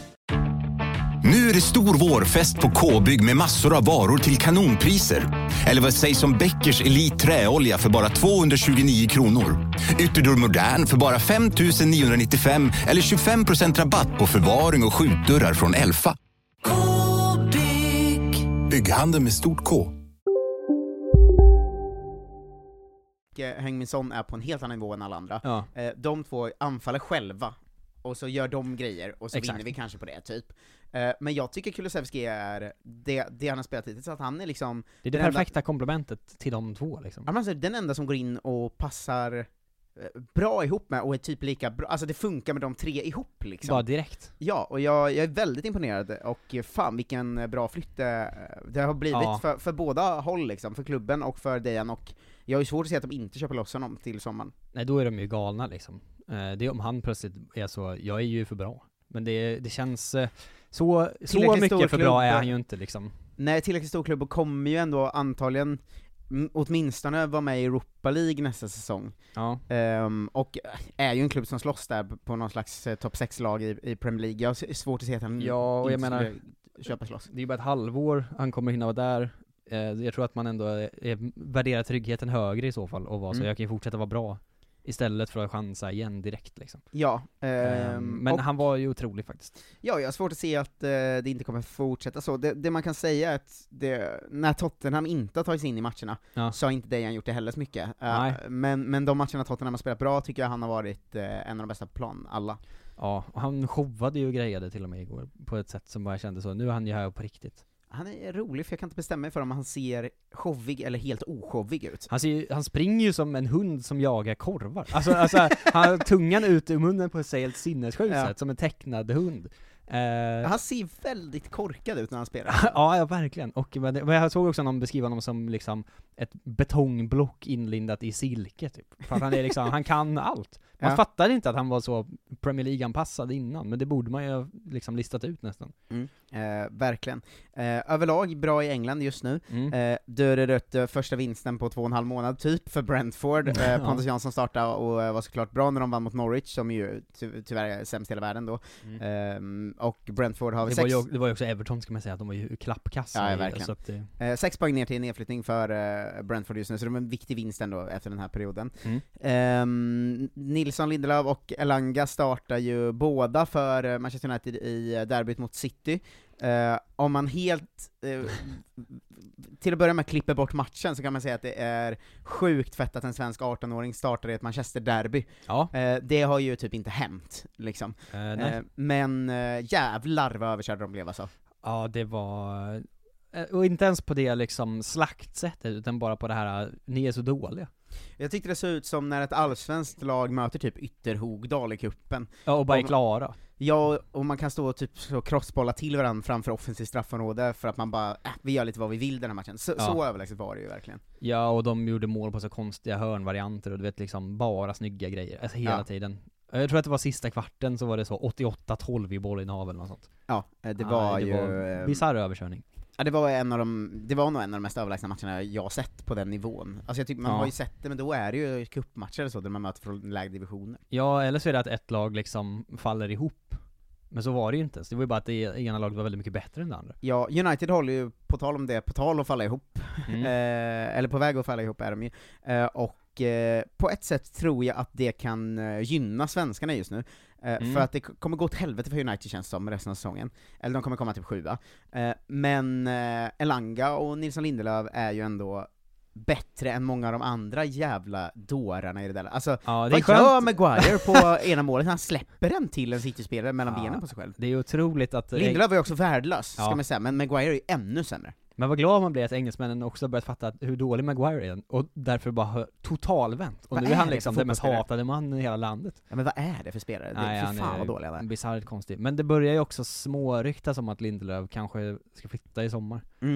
Det stor vårfest på K-bygg med massor av varor till kanonpriser. Eller vad sägs om Bäckers Elite Träolja för bara 229 kronor? Ytterdörr Modern för bara 5 995 eller 25% rabatt på förvaring och skjutdörrar från Elfa. K-bygg. Bygghandeln med stort K. eh, Heung-Min Son är på en helt annan nivå än alla andra. Ja. Eh, de två anfaller själva, och så gör de grejer, och så Exakt. vinner vi kanske på det, typ. Eh, men jag tycker Kulusevski är, det, det han har spelat hittills, att han är liksom Det är det den enda- perfekta komplementet till de två liksom. Ja, men alltså, den enda som går in och passar eh, bra ihop med, och är typ lika bra, alltså det funkar med de tre ihop liksom. Bara direkt. Ja, och jag, jag är väldigt imponerad, och eh, fan vilken eh, bra flytt det, det har blivit Ja. för, för båda håll liksom, för klubben och för Dejan, och jag har ju svårt att se att de inte köper loss honom till sommaren. Nej då är de ju galna liksom. Det är om han plötsligt är så, jag är ju för bra. Men det, det känns, så, så mycket för bra är han ju inte liksom. Nej, tillräckligt stor klubb och kommer ju ändå antagligen åtminstone vara med i Europa League nästa säsong. Ja. Ehm, och är ju en klubb som slåss där på någon slags eh, topp 6-lag i, i Premier League. Jag har svårt att se att han Ja, och jag menar, köpa loss. det är ju bara ett halvår han kommer hinna vara där. Eh, jag tror att man ändå är, är, värderar tryggheten högre i så fall, och vara så, Mm. jag kan ju fortsätta vara bra. Istället för att chansa igen direkt liksom. Ja, Eh, men han var ju otrolig faktiskt. Ja, jag har svårt att se att eh, det inte kommer fortsätta så. Det, det man kan säga är att det, när Tottenham inte har tagit sig in i matcherna, Ja. så har inte Dejan gjort det heller så mycket. Eh, Nej. men, men de matcherna Tottenham har spelat bra tycker jag han har varit eh, en av de bästa på plan, alla. Ja, och han showade ju och grejade till och med igår, på ett sätt som bara kände så, nu är han ju här på riktigt. Han är rolig, för jag kan inte bestämma mig för om han ser showig eller helt oshowig ut. Han, ser, ju- han springer ju som en hund som jagar korvar. Alltså, alltså han har tungan ut ur munnen på ett helt sinnessjukt Ja. sätt, som en tecknad hund. Eh, Han ser väldigt korkad ut när han spelar. ja, ja, verkligen. Och men jag såg också någon beskriva honom som liksom ett betongblock inlindat i silke typ. För att han är liksom, han kan allt. Man Ja. fattade inte att han var så Premier League-anpassad innan, men det borde man ju liksom listat ut nästan. Mm, eh, verkligen. Eh, överlag bra i England just nu. Mm. Eh, dörr rött, eh, första vinsten på två och en halv månad typ för Brentford. Eh. Pontus Jansson startade och eh, var såklart bra när de vann mot Norwich, som ju ty tyvärr är sämst i hela världen då. Ehm, och Brentford har Mm. Det sex... var, ju, det var ju också Everton ska man säga, att de var ju klappkassa Ja, verkligen. så det, Eh, sex poäng ner till nedflyttning för eh, Brentford just nu, så det var en viktig vinst ändå efter den här perioden. Mm. Ehm, Nilsson, Lindelöf och Elanga startar ju båda för eh, Manchester United i eh, derbyt mot City. Eh, om man helt, eh, till att börja med klipper bort matchen, så kan man säga att det är sjukt fett att en svensk 18-åring startar i ett Manchester-derby. Ja. Eh, det har ju typ inte hänt, liksom. Eh. Eh, men eh, jävlar vad överkörda de blev alltså. Ja, det var... Och inte ens på det liksom slaktsättet, utan bara på det här, ni är så dåliga. Jag tyckte det såg ut som när ett allsvenskt lag möter typ Ytterhogdal i kuppen. Ja, och bara är klara. Ja, och man kan stå och typ så crossbolla till varandra framför offensivt straffområde för att man bara, äh, vi gör lite vad vi vill den här matchen. Så, Ja. så överlägset var det ju verkligen. Ja, och de gjorde mål på så konstiga hörnvarianter och du vet liksom bara snygga grejer, alltså hela Ja. tiden. Jag tror att det var sista kvarten så var det så 88-12 i bollinnehav eller något sånt. Ja, eh, det var det ju... var eh, bisarr överkörning. Ja, det var en av de, det var nog en av de mest överlägsna matcherna jag har sett på den nivån. Alltså jag tycker, man Ja. har ju sett det, men då är det ju cupmatcher eller så, där man möter från lägre divisioner. Ja, eller så är det att ett lag liksom faller ihop. Men så var det ju inte, så det var ju bara att det ena laget var väldigt mycket bättre än det andra. Ja, United håller ju, på tal om det, på tal att falla ihop, Mm. eh, eller på väg att falla ihop är de ju, eh, och eh, på ett sätt tror jag att det kan eh, gynna svenskarna just nu, Mm. för att det kommer gå åt helvete för United känns det som resten av säsongen, eller de kommer komma typ sjua. Eh, men eh, Elanga och Nilsson Lindelöf är ju ändå bättre än många av de andra jävla dårarna i det där. Alltså, Ja, det vad gör skönt. Maguire på ena målet? Han släpper den till en City-spelare mellan Ja, benen på sig själv. Det är otroligt att... Lindelöf var ju också värdelös, ska Ja. man säga, men Maguire är ju ännu sämre. Men vad glad man blir att engelsmännen också börjat fatta att hur dålig Maguire är, och därför bara har totalvänt. Och Vad nu är är han för liksom den mest hatade mannen i hela landet. Ja men vad är det för spelare? Nej, det, han fy fan är vad dålig han är. bisarrt konstig. Men det börjar ju också småryktas om att Lindelöf kanske ska flytta i sommar. Mm.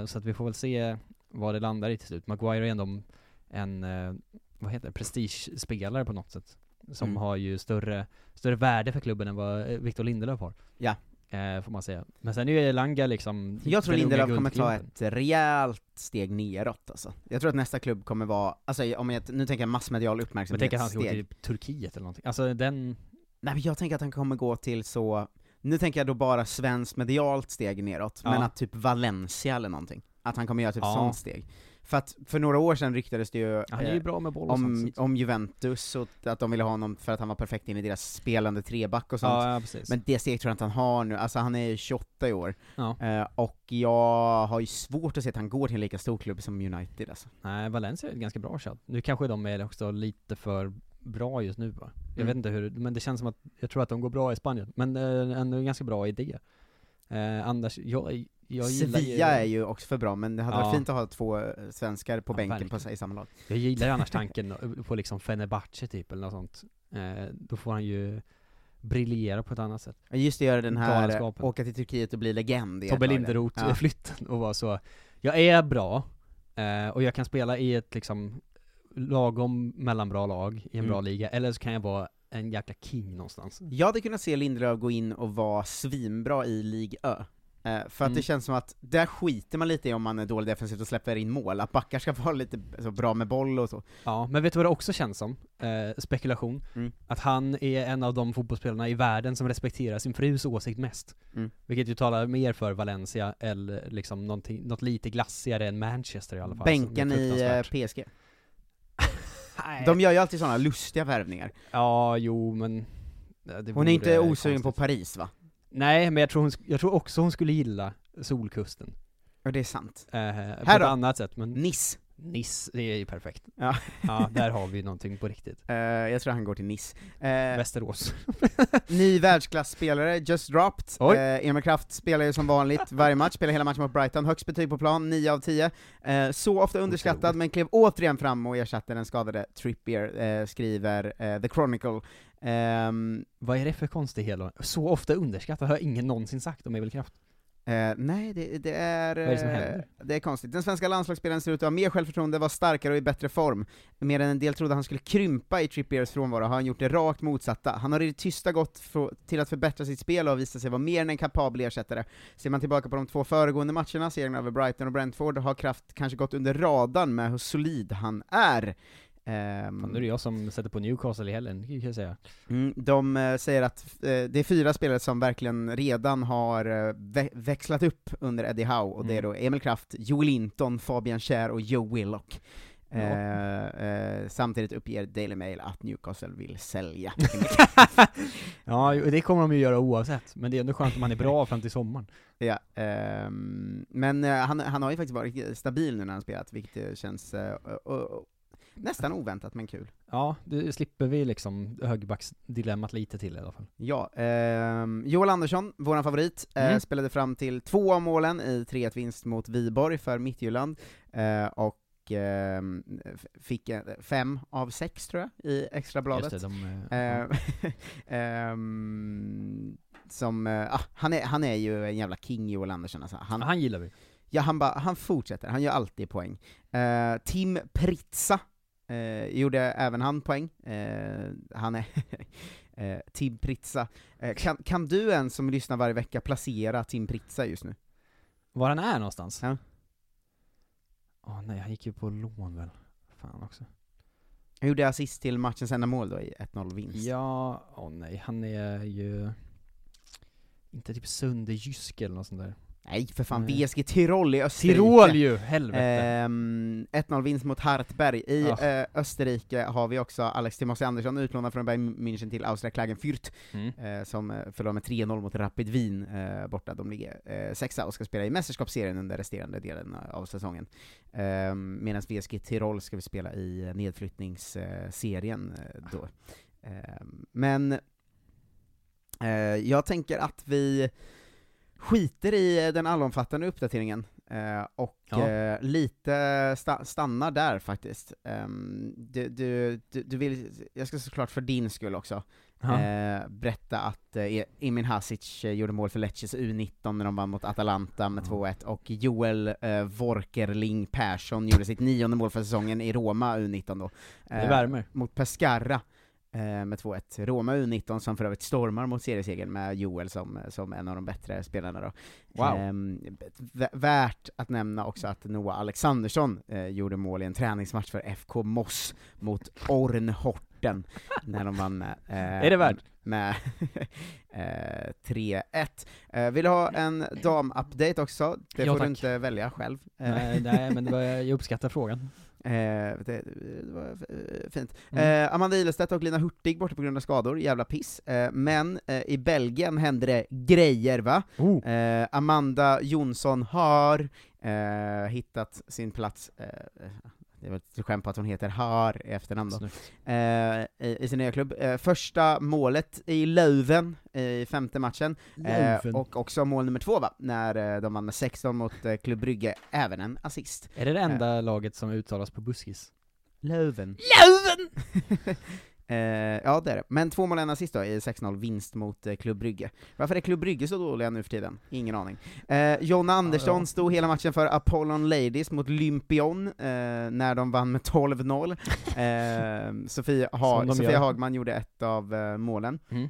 Eh, så att vi får väl se vad det landar i till slut. Maguire är ändå en, eh, vad heter det, prestigespelare på något sätt. Som Mm. har ju större, större värde för klubben än vad eh, Victor Lindelöf har. Ja. Eh, får man säga. Men sen är ju Elanga liksom Jag tror Lindelöf kommer ta ett rejält steg neråt alltså. Jag tror att nästa klubb kommer vara, alltså om jag, nu tänker jag massmedial Men uppmärksamhet tänk att han ska gå till Turkiet eller någonting. Alltså den, Nej men jag tänker att han kommer gå till så, nu tänker jag då bara svenskt medialt steg neråt, Ja. men att typ Valencia eller någonting. Att han kommer göra typ Ja. sånt steg. För att för några år sedan ryktades det ju han är ju eh, bra med boll om, om Juventus, och att de ville ha honom för att han var perfekt in i deras spelande treback och sånt. Ja, ja, precis. Men det steget tror jag inte han har nu, alltså han är ju 28 i år. Ja. Eh, och jag har ju svårt att se att han går till en lika stor klubb som United alltså. Nej, Valencia är ett ganska bra shot. Nu kanske de är också lite för bra just nu va? Jag Mm. vet inte hur, men det känns som att, jag tror att de går bra i Spanien, men eh, ändå en ganska bra idé. Eh, annars, jag, gillar ju- Sevilla är ju också för bra, men det hade Ja. varit fint att ha två eh, svenskar på Ja, bänken verkligen. på i samma lag. Jag gillar ju annars tanken på liksom Fenerbahce typ, eller något sånt. Eh, då får han ju briljera på ett annat sätt. Ja, Just det, göra den här, åka till Turkiet och bli legend i Tobbe. Linderoth-flytten och vara så, jag är bra, eh, och jag kan spela i ett liksom lagom mellanbra lag i en Mm. bra liga, eller så kan jag vara en jäkla king någonstans. Jag hade kunnat se Lindelöf gå in och vara svinbra i Ligue Ö. Eh, för att Mm. det känns som att, där skiter man lite i om man är dålig defensivt och släpper in mål, att backar ska vara lite så bra med boll och så. Ja, men vet du vad det också känns som? Eh, spekulation. Mm. Att han är en av de fotbollsspelarna i världen som respekterar sin frus åsikt mest. Mm. Vilket ju talar mer för Valencia, eller liksom något lite glassigare än Manchester i alla fall. Bänken i eh. PSG. De gör ju alltid sådana lustiga värvningar. Ja, jo men... det Hon är inte osugen på. Paris va? Nej, men jag tror, hon, jag tror också hon skulle gilla Solkusten. Ja, det är sant. Eh, på Här ett då? annat sätt, men... Nice. Nice, det är ju perfekt. Ja. ja, där har vi någonting på riktigt. Eh, jag tror han går till Nice. Eh, Västerås. ny världsklasspelare, just dropped. Oj. Eh, Emil Kraft spelar ju som vanligt varje match, spelar hela matchen mot Brighton, högst betyg på plan, 9 av 10. Eh, så ofta underskattad, men klev återigen fram och ersatte den skadade Trippier, eh, skriver eh, The Chronicle. Ehm, Vad är det för konstig hela? Så ofta underskattat har ingen någonsin sagt om Emil Kraft. Eh, nej, det, det är... Vad är det som eh, händer? Det är konstigt. Den svenska landslagsspelaren ser ut att ha mer självförtroende, vara starkare och i bättre form. Mer än en del trodde han skulle krympa i Trippiers frånvaro, har han gjort det rakt motsatta. Han har i det tysta gått till att förbättra sitt spel och visat sig vara mer än en kapabel ersättare. Ser man tillbaka på de två föregående matcherna, serien över Brighton och Brentford, har Kraft kanske gått under radarn med hur solid han är. Ehm, Fan, nu är det jag som sätter på Newcastle i helgen, kan jag säga. Mm, de eh, säger att eh, det är fyra spelare som verkligen redan har eh, vä- växlat upp under Eddie Howe, och det är Mm. då Emil Kraft, Joel Linton, Fabian Schär och Joe Willock. Ja. Samtidigt uppger Daily Mail att Newcastle vill sälja. Ja, det kommer de ju göra oavsett, men det är ändå skönt om han är bra fram till sommaren. ja, ehm, men han, han har ju faktiskt varit stabil nu när han spelat, vilket känns nästan oväntat men kul. Ja, det slipper vi liksom högerbacksdilemmat lite till i alla fall. Ja, ehm, Joel Andersson, våran favorit, eh, Mm. spelade fram till två av målen i 3-1 vinst mot Viborg för Midtjylland, eh, och ehm, fick eh, fem av sex tror jag, i extrabladet. Just det, de, eh, Eh, ehm, som, eh, ah, han, är, han är ju en jävla king Joel Andersson alltså. han, Han gillar vi. Ja, han, bara, han fortsätter, han gör alltid poäng. Eh, Tim Pritsa eh, gjorde även han poäng. Eh, han är eh, Tim Pritsa. Eh, kan, kan du en som lyssnar varje vecka placera Tim Pritsa just nu? Var han är någonstans? Ja. Åh nej, han gick ju på lån väl. Fan också. Han gjorde assist till matchens enda mål då i 1-0 vinst. Ja, åh nej, han är ju... Inte typ Sunderjysk eller något sånt där. Nej för fan. VSG Tirol i Österrike. Tirol ju, helvete! Ehm, 1-0 vinst mot Hartberg. I Ja. eh, Österrike har vi också Alex Timossi Andersson utlånad från Bayern München till Austria Klagenfurt, Mm. eh, som eh, förlorade med 3-0 mot Rapid Wien eh, borta. De ligger eh, sexa och ska spela i mästerskapsserien under resterande delen av säsongen. Ehm, Medan VSG Tirol ska vi spela i eh, nedflyttningsserien eh, då. Ehm, men eh, jag tänker att vi skiter i den allomfattande uppdateringen eh, och Ja. eh, lite sta- stannar där faktiskt. Ehm, du, du, du, du vill, jag ska såklart för din skull också Ja. eh, berätta att eh, Emin Hasic eh, gjorde mål för Lecces U19 när de vann mot Atalanta med 2-1, och Joel eh, Vorkerling Persson gjorde sitt nionde mål för säsongen i Roma U19 då. Det värmer. Mot Pescara eh, med 2-1. Roma U19 som för övrigt stormar mot seriesegern med Joel som, som en av de bättre spelarna då. Wow. Ehm, värt att nämna också att Noah Alexandersson eh, gjorde mål i en träningsmatch för FK Moss mot Ornhorten, när de vann med, eh, Är det värt? med eh, 3-1. Eh, vill du ha en dam-update också? Det Ja, får tack. du inte välja själv. Eh, nej, nej, men var, jag uppskattar frågan. Eh, det, det var eh, fint. Mm. Eh, Amanda Ilestedt och Lina Hurtig borta på grund av skador, jävla piss. Eh, men eh, i Belgien hände det grejer va? Oh. Eh, Amanda Jonsson har hittat sin plats, eh, det var ett skämt på att hon heter Har i efternamn då. Eh, i, I sin nya klubb. Eh, första målet i Löven i femte matchen, eh, och också mål nummer två va, när eh, de vann med 16 mot eh, Klubb Brygge, även en assist. Är det det enda laget som uttalas på buskis? Löven. Löven! Eh, ja det är det. Men två mål och en assist då i 6-0 vinst mot eh, Klubb Brygge. Varför är Klubb Brygge så dåliga nu för tiden? Ingen aning. Eh, Jonna Andersson ja. stod hela matchen för Apollon Ladies mot Lympion, eh, när de vann med 12-0. Eh, Sofia, ha Sofia. Hagman gjorde ett av eh, målen. Mm.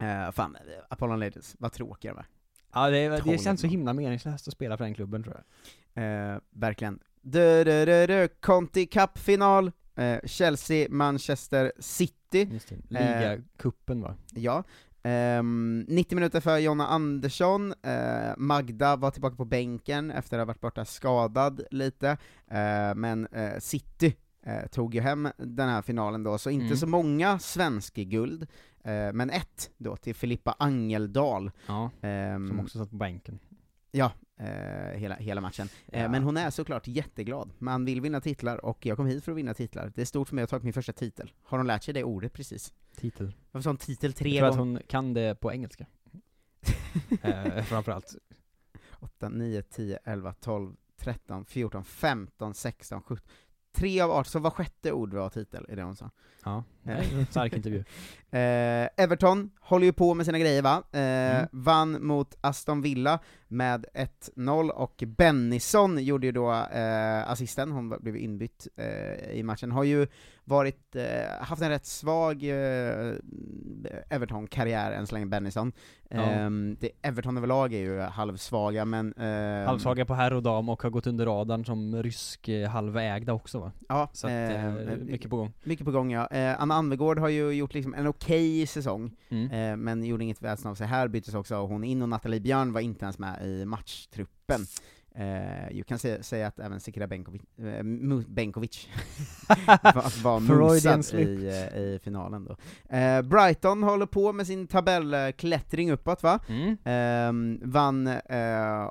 Eh, fan, Apollon Ladies, vad tråkiga de är. Ja, det, det 12 känns så himla meningslöst att spela för den klubben tror jag. Verkligen. Du, du, du, du. Conti Cup-final, eh, Chelsea-Manchester City. Just det. Eh, Ligacupen va? Ja. Ehm, 90 minuter för Jonna Andersson, eh, Magda var tillbaka på bänken efter att ha varit borta skadad lite, eh, men eh, City eh, tog ju hem den här finalen då, så inte Mm. så många svenska guld, eh, men ett då till Filippa Angeldal. Ja, Ehm, som också satt på bänken. Ja, eh, hela, hela matchen. Eh, Ja. men hon är såklart jätteglad. Man vill vinna titlar, och jag kom hit för att vinna titlar. Det är stort för mig att ta min första titel. Har hon lärt sig det ordet precis? Titel. Varför sa hon titel tre Jag tror att gånger? hon kan det på engelska. eh, framförallt. 8, 9, 10, 11, 12, 13, 14, 15, 16, 17. Tre av 18, så var sjätte ord var titel, är det hon sa. Ja, en stark intervju. Eh, Everton håller ju på med sina grejer va? Eh, Mm. Vann mot Aston Villa med 1-0, och Bennison gjorde ju då eh, assisten, hon blev inbytt eh, i matchen. Har ju varit, eh, haft en rätt svag eh, Everton-karriär än så länge, Bennison. Ja. Ehm, det, Everton överlag är ju halvsvaga, men... ehm, Halvsvaga på herr och dam och har gått under radarn som rysk halvägda också va? Ja, Så att, eh, eh, mycket på gång. Mycket på gång ja. Anna Anvegård har ju gjort liksom en okej säsong, Mm. eh, men gjorde inget väsen av sig här, byttes också hon in, och Nathalie Björn var inte ens med i matchtruppen. Jag kan säga, säga att även Benkovic, eh, Mu- Benkovic var, var Freudian mosad i, eh, i finalen då. Eh, Brighton håller på med sin tabellklättring uppåt va? Mm. Ehm, vann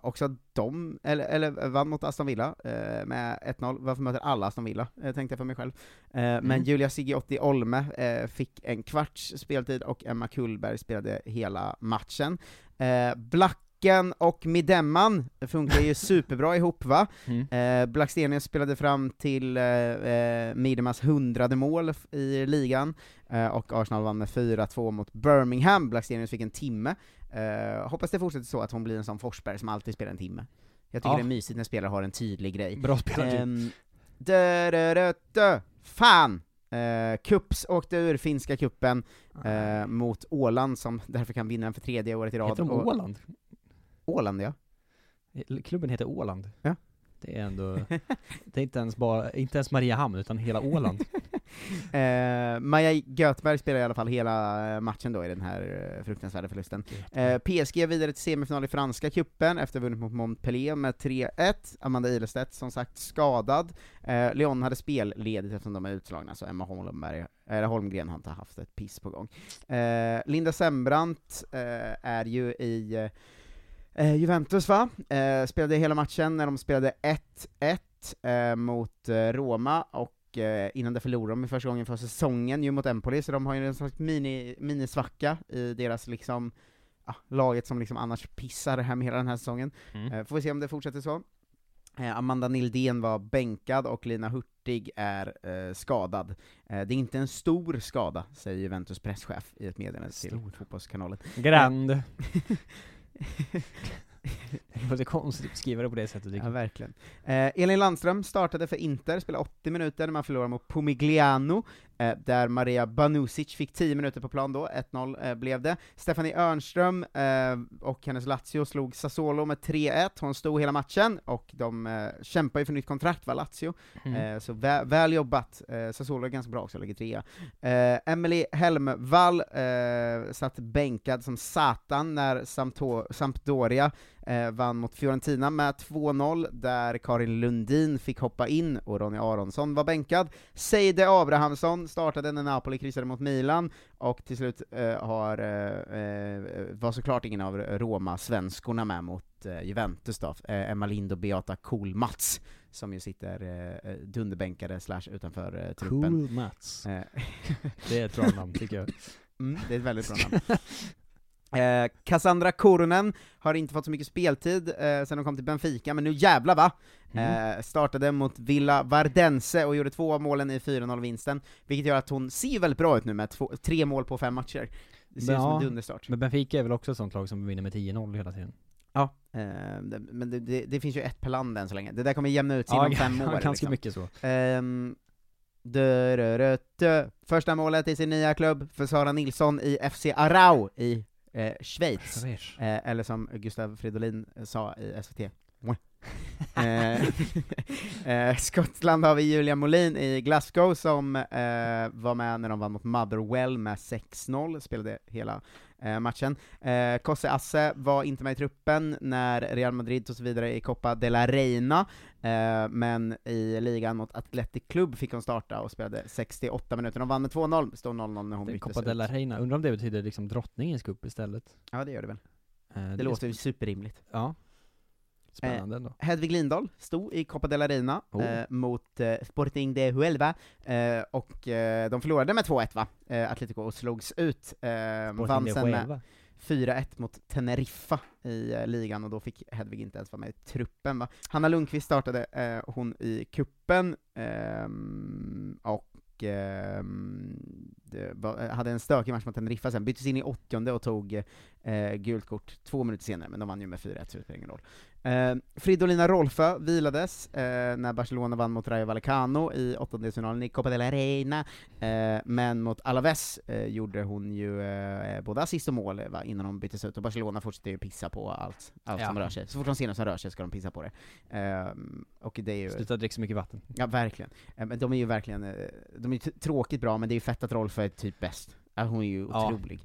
också de, eller, eller vann mot Aston Villa med 1-0, varför möter alla Aston Villa, tänkte jag för mig själv. Eh, Men Mm. Julia Sigiotti Olme fick en kvarts speltid, och Emma Kullberg spelade hela matchen. Eh, Blacken och Midemman funkar ju superbra ihop va? Mm. Eh, Blackstenius spelade fram till eh, eh, Midemas hundrade mål i ligan, eh, och Arsenal vann med 4-2 mot Birmingham. Blackstenius fick en timme. Eh, hoppas det fortsätter så att hon blir en sån Forsberg som alltid spelar en timme. Jag tycker Ja. det är mysigt när spelare har en tydlig grej. Bra spelartid. Dö, dö. Fan! Eh, Kups åkte ur finska kuppen eh, mot Åland, som därför kan vinna den för tredje året i rad. Heter de Åland? Åland ja. Klubben heter Åland. Ja. Det är ändå, det är inte ens bara, inte ens Mariehamn utan hela Åland. Eh, Maja Göthberg spelar i alla fall hela eh, matchen då i den här eh, fruktansvärda förlusten. Eh, PSG vidare till semifinal i franska kuppen efter vunnit mot Montpellier med 3-1. Amanda Ilestedt som sagt skadad. Eh, Lyon hade spelledigt eftersom de är utslagna, så Emma Holmberg, eller Holmgren har inte haft ett piss på gång. Eh, Linda Sembrant eh, är ju i eh, Juventus va? Eh, spelade hela matchen när de spelade 1-1 eh, mot eh, Roma, och eh, innan det förlorade de första gången för säsongen ju mot Empoli, så de har ju en slags mini, minisvacka i deras liksom, ja, laget som liksom annars pissar hem hela den här säsongen. Mm. Eh, får vi se om det fortsätter så. Amanda Nildén var bänkad, och Lina Hurtig är eh, skadad. Eh, det är inte en stor skada, säger Juventus presschef i ett meddelande till. Fotbollskanalen. Grand. Det var lite konstigt att beskriva det på det sättet tycker Ja, verkligen. Eh, Elin Landström startade för Inter, spelade 80 minuter när man förlorade mot Pomigliano, där Maria Banusic fick 10 minuter på plan då, 1-0 eh, blev det. Stephanie Örnström eh, och hennes Lazio slog Sassuolo med 3-1, hon stod hela matchen, och de eh, kämpar ju för nytt kontrakt, va, Lazio. Mm. Eh, så vä väl jobbat, eh, Sassuolo är ganska bra också, ligger trea. Eh, Emily Helmvall eh, satt bänkad som satan när Sampdoria eh, vann mot Fiorentina med 2-0, där Karin Lundin fick hoppa in och Ronny Aronsson var bänkad. Seide Abrahamsson startade när Napoli kryssade mot Milan, och till slut eh, har, eh, eh, var såklart ingen av Roma-svenskorna med mot eh, Juventus då, eh, Emma Lind och Beata Kohl-Mats som ju sitter eh, dunderbänkade slash utanför eh, truppen. Cool Mats. Eh, Det är ett bra namn tycker jag. Mm, det är ett väldigt bra namn. Eh, Cassandra Koronen har inte fått så mycket speltid eh, sen de kom till Benfica, men nu jävlar va! Mm. Eh, startade mot Villa Vardense och gjorde två av målen i 4-0-vinsten, vilket gör att hon ser väldigt bra ut nu med två, tre mål på fem matcher. Det ser ut som en dunderstart. Men Benfica är väl också ett sånt lag som vinner med 10-0 hela tiden? Ja, eh, det, men det, det, det finns ju ett per land än så länge. Det där kommer jämna ut sig inom fem år. ganska liksom. mycket så. Ehm, dö, dö, dö. Första målet i sin nya klubb för Sara Nilsson i FC Arau i Schweiz. Schweiz. Eh, eller som Gustav Fridolin sa i SVT. Eh, eh, Skottland har vi Julia Molin i Glasgow som eh, var med när de vann mot Motherwell med 6-0, spelade hela eh, matchen. Eh, Kosse Asse var inte med i truppen när Real Madrid tog sig vidare i Copa de la Reina, eh, men i ligan mot Athletic Club fick hon starta och spelade 68 minuter. De vann med 2-0, stod 0-0 när hon Det är byttes Copa de la. Reina, undrar om det betyder liksom drottningens cup istället? Ja, det gör det väl. Eh, Det låter ju superrimligt. Ja. Spännande ändå. Hedvig Lindahl stod i Copa de la Reina Oh. eh, mot eh, Sporting de Huelva, eh, och eh, de förlorade med 2-1 va, eh, Atletico, och slogs ut. Eh, vann sen med Huelva. 4-1 mot Teneriffa i eh, ligan, och då fick Hedvig inte ens vara med i truppen va. Hanna Lundqvist startade, eh, hon i kuppen ehm, och ehm, var, eh, hade en stökig match mot Teneriffa sen, byttes in i 80 och tog eh, gult kort två minuter senare, men de vann ju med 4-1 så det spelar ingen roll. Eh, Fridolina Rolfö vilades eh, när Barcelona vann mot Rayo Vallecano i åttondelsfinalen i Copa de la Reina, eh, men mot Alaves eh, gjorde hon ju eh, både assist och mål eh, va, innan de byttes ut, och Barcelona fortsätter ju pissa på allt, allt Ja. som rör sig. Så fort de ser något som rör sig ska de pissa på det. Och det är ju... Sluta dricka så mycket vatten. Ja, verkligen. Men de är ju verkligen, de är ju tråkigt bra, men det är ju fett att Rolfö är typ bäst. Hon är ju Ja. otrolig.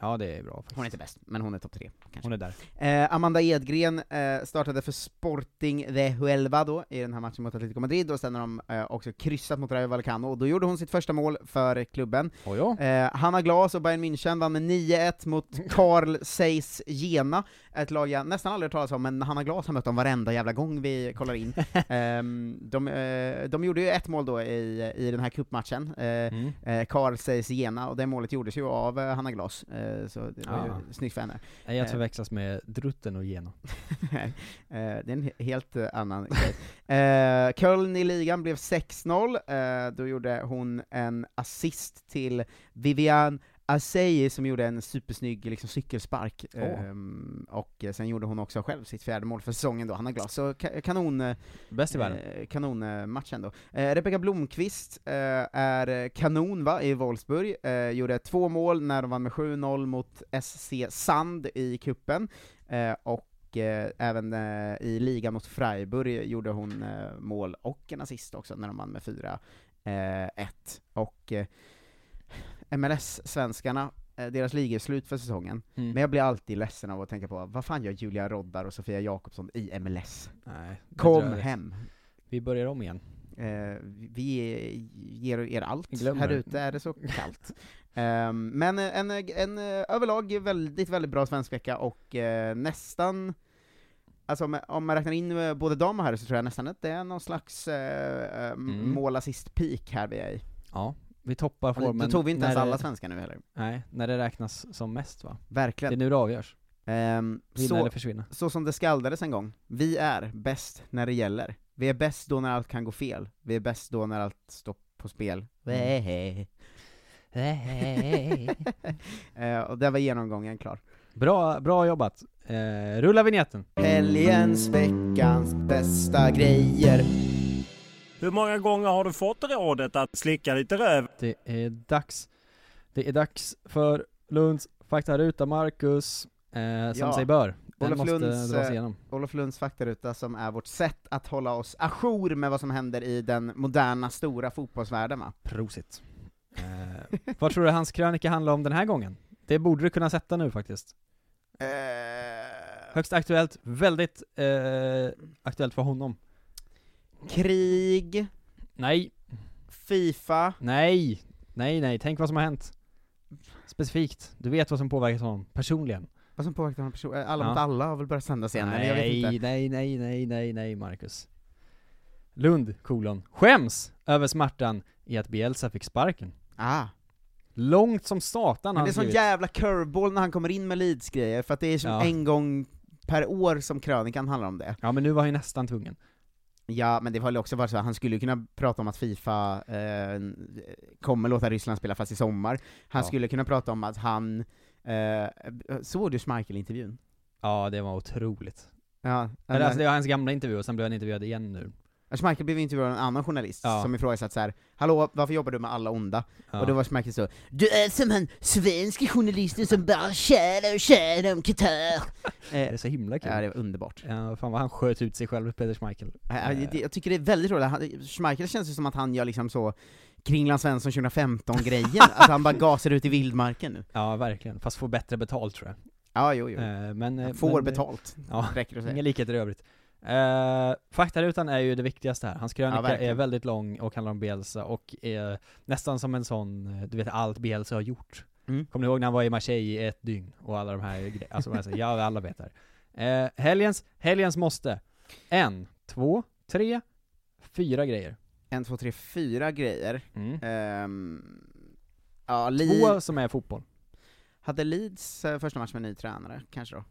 Ja, det är bra faktiskt. Hon är inte bäst, men hon är topp tre, kanske. Hon är där. Eh, Amanda Edgren eh, startade för Sporting de Huelva då, i den här matchen mot Atletico Madrid, och sen har de eh, också kryssat mot Rayo Vallecano, och då gjorde hon sitt första mål för klubben. Eh, Hanna Glas och Bayern München vann med 9-1 mot Carl Zeiss Jena, ett lag jag nästan aldrig hört talas om, men Hanna Glas har mött dem varenda jävla gång vi kollar in. Ehm, de, eh, de gjorde ju ett mål då i, i den här cupmatchen, eh, Mm. eh, Carl Zeiss Jena, och det målet gjordes ju av Hanna Glas, så det var Ah. ju snyggt för henne. Nej, att Eh, förväxlas med Drutten och Geno. Nej, eh, det är en he- helt eh, annan grej. Eh, Köln i ligan blev 6-0, eh, då gjorde hon en assist till Vivian Asseyi som gjorde en supersnygg liksom, cykelspark, Åh. Ehm, och eh, sen gjorde hon också själv sitt fjärde mål för säsongen då, Hanna Glas, så ka- kanon, eh, Bäst i världen. eh, kanonmatch ändå. Eh, Rebecka Blomqvist eh, är kanon va, i Wolfsburg, eh, gjorde två mål när de vann med 7-0 mot SC Sand i kuppen eh, och även i ligan mot Freiburg gjorde hon mål och en assist också när de vann med 4-1. och MLS-svenskarna, eh, deras liga är slut för säsongen, Mm. men jag blir alltid ledsen av att tänka på, vad fan gör Julia Roddar och Sofia Jakobsson i MLS? Nej, Kom hem! Vi börjar om igen. Eh, vi ger er allt, Glömmer. här ute är det så kallt. Ehm, men en, en, eh, överlag väldigt, väldigt bra svensk vecka, och eh, nästan Alltså om, om man räknar in eh, både dam och herr så tror jag nästan att det är någon slags eh, eh, Mm. mål assist peak här vi är i. Ja, vi toppar formen. Då tog vi inte ens det- alla svenskar nu heller. Nej, när det räknas som mest va? Verkligen. Det är nu det avgörs. Ehm, Vinna så, eller försvinna. så som det skaldades en gång, vi är bäst när det gäller. Vi är bäst då när allt kan gå fel. Vi är bäst då när allt står på spel. Mm. Eh, och där var genomgången klar. Bra, bra jobbat. Eh, rulla vignetten. Helgens, veckans bästa grejer. Hur många gånger har du fått rådet att slicka lite röv? Det är dags. Det är dags för Lunds faktaruta, Marcus, eh, som Ja. sig bör. Den Olof måste Lunds, dras eh, igenom. Olof Lunds faktaruta som är vårt sätt att hålla oss ajour med vad som händer i den moderna, stora fotbollsvärlden va? Prosit. Eh, vad tror du hans krönika handlar om den här gången? Det borde du kunna sätta nu faktiskt. Eh, Högst aktuellt, väldigt eh, aktuellt för honom. Krig, Nej, Fifa, nej, nej, nej, tänk vad som har hänt. Specifikt, du vet vad som påverkat honom, personligen. vad som påverkar honom person- Alla Ja. mot alla har väl börjat sändas igen, eller jag vet Nej, inte. nej, nej, nej, nej, nej, Marcus. Lund, kolon, skäms över smärtan i att Bielsa fick sparken. Ah. Långt som satan Men det är sån jävla curveball när han kommer in med Leeds-grejer, för att det är som Ja. en gång per år som krönikan handlar om det. Ja men nu var han ju nästan tvungen. Ja, men det har ju också varit så, han skulle kunna prata om att Fifa eh, kommer låta Ryssland spela fast i sommar. Han Ja. skulle kunna prata om att han, eh, såg du Schmeichel-intervjun? Ja, det var otroligt. Ja, Eller, alltså, det var hans gamla intervju och sen blev han intervjuad igen nu. Schmeichel blev intervjuad av en annan journalist Ja. som ifrågasatte så här: Hallå, varför jobbar du med alla onda? Ja. Och då var Schmeichel så Du är som en svensk journalist som bara tjänar och tjänar om Qatar. Det är så himla kul. Ja, det var underbart. Ja, fan vad han sköt ut sig själv, Peter Schmeichel. Ja, det- Jag tycker det är väldigt roligt, Han- Schmeichel känns ju som att han gör liksom så Kringland Svensson 2015-grejen, att han bara gasar ut i vildmarken nu. Ja, verkligen. Fast får bättre betalt tror jag. Ja, jo, jo. Eh, men, eh, Får men, eh, betalt, Ja, räcker det att säga. inga likheter i övrigt. Uh, faktarutan är ju det viktigaste här. Hans Ja, krönika verkligen. är väldigt lång och handlar om Bielsa och är nästan som en sån, eh, du vet allt Bielsa har gjort. Mm. Kommer ni ihåg när han var i Marseille i ett dygn och alla de här grejerna? Alltså, ja, alla vet det här. Uh, helgens, helgens måste. En, två, tre, fyra grejer. En, två, tre, fyra grejer. Mm. Ehm, ja, Två Leeds, som är fotboll. hade Leeds eh, första match med ny tränare, kanske då?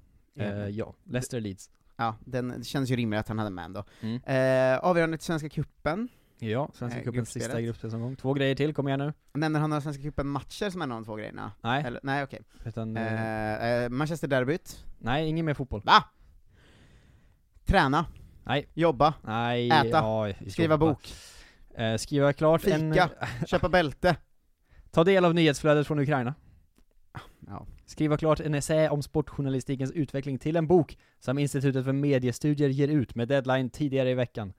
Eh, ja, Leicester Leeds. Ja, den, det kändes ju rimligt att han hade med ändå. Mm. Eh, avgörande till Svenska Cupen. Ja, Svenska Eh, cupens sista gruppspelet. gruppspelsomgång. Två grejer till, kom igen nu. Nämner han några Svenska Cupen-matcher som en av de två grejerna? Nej. Eller, nej, okej. Utan, eh, Eh, eh, Manchester-derbyt. nej, ingen mer fotboll. Va? Träna. Nej. Jobba. Nej, Äta. ja, Skriva hoppa. bok. Eh, skriva klart en... Fika. Köpa bälte. Ta del av nyhetsflödet från Ukraina. Ja. Skriva klart en essä om sportjournalistikens utveckling till en bok som Institutet för mediestudier ger ut med deadline tidigare i veckan.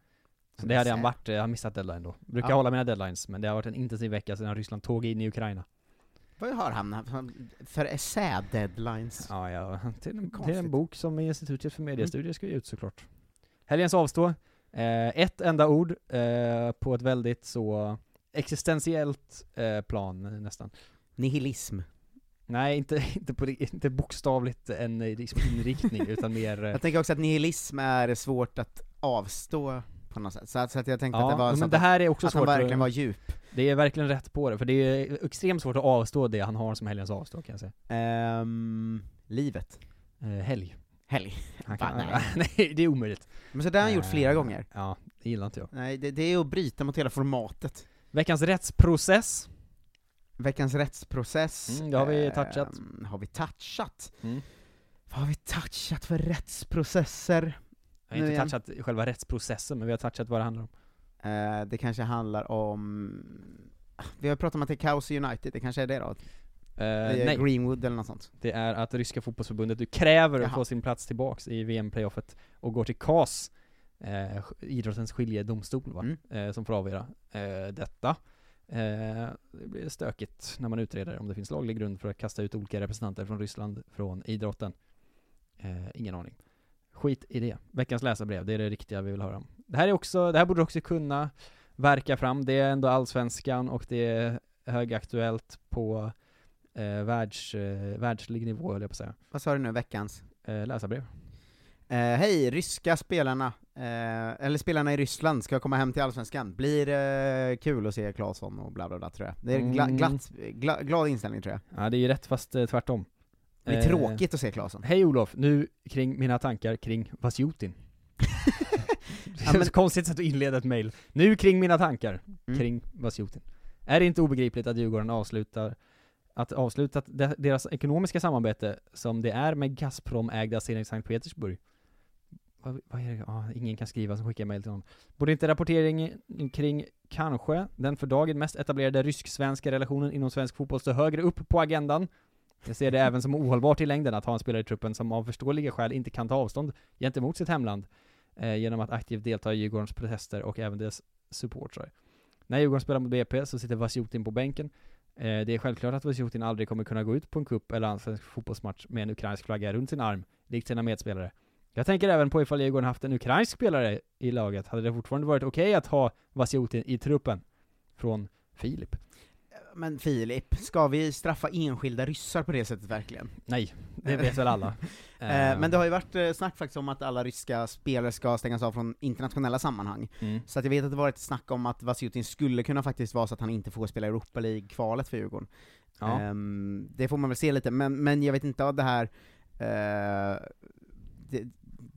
Så det hade han varit, jag har missat deadline då. Brukar Ja. hålla mina deadlines, men det har varit en intensiv vecka sedan Ryssland tog in i Ukraina. Vad har han för essä-deadlines? Ja, ja. Till, en, till en bok som Institutet för mediestudier ska ge ut såklart. Helgens avstå. Eh, ett enda ord eh, på ett väldigt så existentiellt eh, plan nästan. Nihilism. Nej, inte, inte, på, inte bokstavligt en eh, liksom inriktning, utan mer... eh, Jag tänker också att nihilism är svårt att avstå på något sätt, så att, så att jag tänkte Ja, att det var men så det här är också att han svårt att- verkligen var djup. Det är verkligen rätt på det, för det är extremt svårt att avstå det han har som helgens avstå kan jag säga. Ehm, livet. Eh, helg. Helg. Han kan, nej. nej. det är omöjligt. Men så där har han gjort flera gånger. Ja, det gillar inte jag. Nej, det, det är att bryta mot hela formatet. Veckans rättsprocess. Veckans rättsprocess. Mm, det har vi touchat. Ehm, har vi touchat? Mm. Vad har vi touchat för rättsprocesser? Jag har inte igen. touchat själva rättsprocessen, men vi har touchat vad det handlar om. Eh, det kanske handlar om... Vi har pratat om att det är kaos i United, det kanske är det då? Eh, Det är nej. Greenwood eller något sånt. Det är att ryska fotbollsförbundet du kräver att Jaha. få sin plats tillbaks i VM-playoffet och går till CAS, eh, idrottens skiljedomstol va, Mm. eh, som får avgöra eh, detta. Eh, det blir stökigt när man utreder om det finns laglig grund för att kasta ut olika representanter från Ryssland från idrotten. Eh, ingen aning. Skit i det. Veckans läsarbrev, det är det riktiga vi vill höra om. Det här är också, det här borde också kunna verka fram, det är ändå allsvenskan och det är högaktuellt på eh, världs, eh, världslig nivå höll jag på att säga. Vad sa du nu, veckans? Eh, läsarbrev. Eh, Hej, ryska spelarna, eh, eller spelarna i Ryssland ska komma hem till Allsvenskan. Blir eh, kul att se Claesson och bla bla bla tror jag. Det är gla, Mm. glatt, gla, glad inställning tror jag. Ja, det är ju rätt fast eh, tvärtom. Det är Eh, tråkigt att se Claesson. Hej Olof, nu kring mina tankar kring Vasjutin. det är Ja, men- ett konstigt sätt att inleda ett mail. Nu kring mina tankar Mm. kring Vasjutin. Är det inte obegripligt att Djurgården avslutar att avslutat de- deras ekonomiska samarbete som det är med Gazprom-ägda Zenit Sankt Petersburg? Vad, vad är det? Ah, ingen kan skriva som skickar mail till någon. Borde inte rapportering kring kanske den för dagen mest etablerade rysk-svenska relationen inom svensk fotboll stå högre upp på agendan? Jag ser det även som ohållbart i längden att ha en spelare i truppen som av förståeliga skäl inte kan ta avstånd gentemot sitt hemland eh, genom att aktivt delta i Djurgårdens protester och även deras supportrar. När Djurgården spelar mot BP så sitter Vasjutin på bänken. Eh, det är självklart att Vasjutin aldrig kommer kunna gå ut på en cup eller allsvensk fotbollsmatch med en ukrainsk flagga runt sin arm, likt sina medspelare. Jag tänker även på ifall Djurgården haft en ukrainsk spelare i laget, hade det fortfarande varit okej att ha Vasjutin i truppen? Från Filip. Men Filip, ska vi straffa enskilda ryssar på det sättet verkligen? Nej, det vet väl alla. Eh, Men det har ju varit eh, snack faktiskt om att alla ryska spelare ska stängas av från internationella sammanhang. Mm. Så att jag vet att det varit snack om att Vasiutin skulle kunna faktiskt vara så att han inte får spela Europa League-kvalet för Djurgården. Ja. Ehm, det får man väl se lite, men, men jag vet inte av det här eh, det,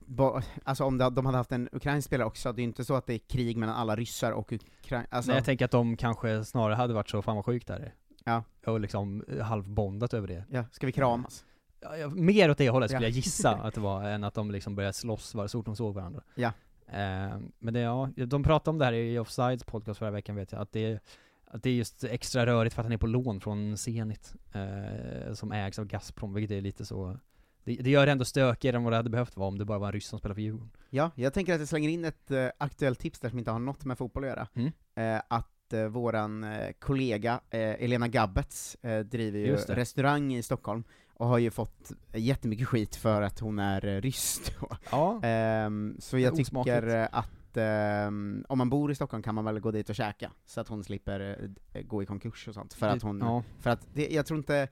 ba, alltså om de hade haft en ukrainsk spelare också, det är ju inte så att det är krig mellan alla ryssar och Ukraina, alltså, Nej, jag tänker att de kanske snarare hade varit så, fan vad sjukt det här är. Ja. Och liksom eh, halvbondat över det. ja, ska vi kramas? Ja, ja, mer åt det hållet skulle Ja. jag gissa att det var, än att de liksom började slåss var så fort de såg varandra. Ja. Eh, men det, ja, de pratade om det här i Offsides podcast förra veckan vet jag, att det, att det är just extra rörigt för att han är på lån från Zenit, eh, som ägs av Gazprom, vilket är lite så det, det gör det ändå stökigare än vad det hade behövt vara om det bara var en ryss som spelar för Djurgården. Ja, jag tänker att jag slänger in ett eh, aktuellt tips där som inte har något med fotboll att göra. Mm. Eh, att eh, våran eh, kollega eh, Elena Gabbets driver ju restaurang i Stockholm, och har ju fått jättemycket skit för att hon är ryss då. Ja. Ehm, så jag tycker att ehm, om man bor i Stockholm kan man väl gå dit och käka, så att hon slipper gå i konkurs och sånt, för att hon, ja. för att det, jag tror inte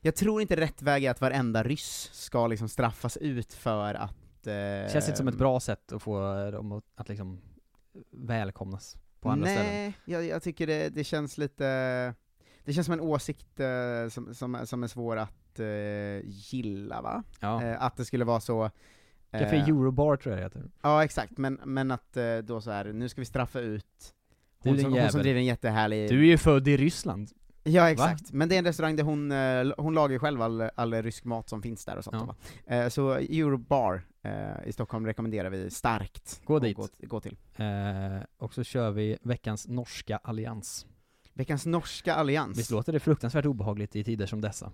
jag tror inte rätt väg är att varenda ryss ska liksom straffas ut för att... Eh, Känns inte som ett bra sätt att få dem att, att liksom välkomnas på andra Nej, ställen. jag, jag tycker det, det känns lite... Det känns som en åsikt eh, som, som, som är svår att eh, gilla va? Ja. Eh, att det skulle vara så... Café eh, Eurobar tror jag det heter. Ja exakt, men, men att eh, då så här, nu ska vi straffa ut hon, som, hon som driver en jättehärlig... Du är ju född i Ryssland. Ja exakt, men det är en restaurang där hon, eh, hon lagar själv all, all rysk mat som finns där och sånt Ja. va? Eh, Så Eurobar eh, i Stockholm rekommenderar vi starkt Gå dit. Gå, gå till. Eh, och så kör vi veckans norska allians. Veckans norska allians. Visst låter det fruktansvärt obehagligt i tider som dessa?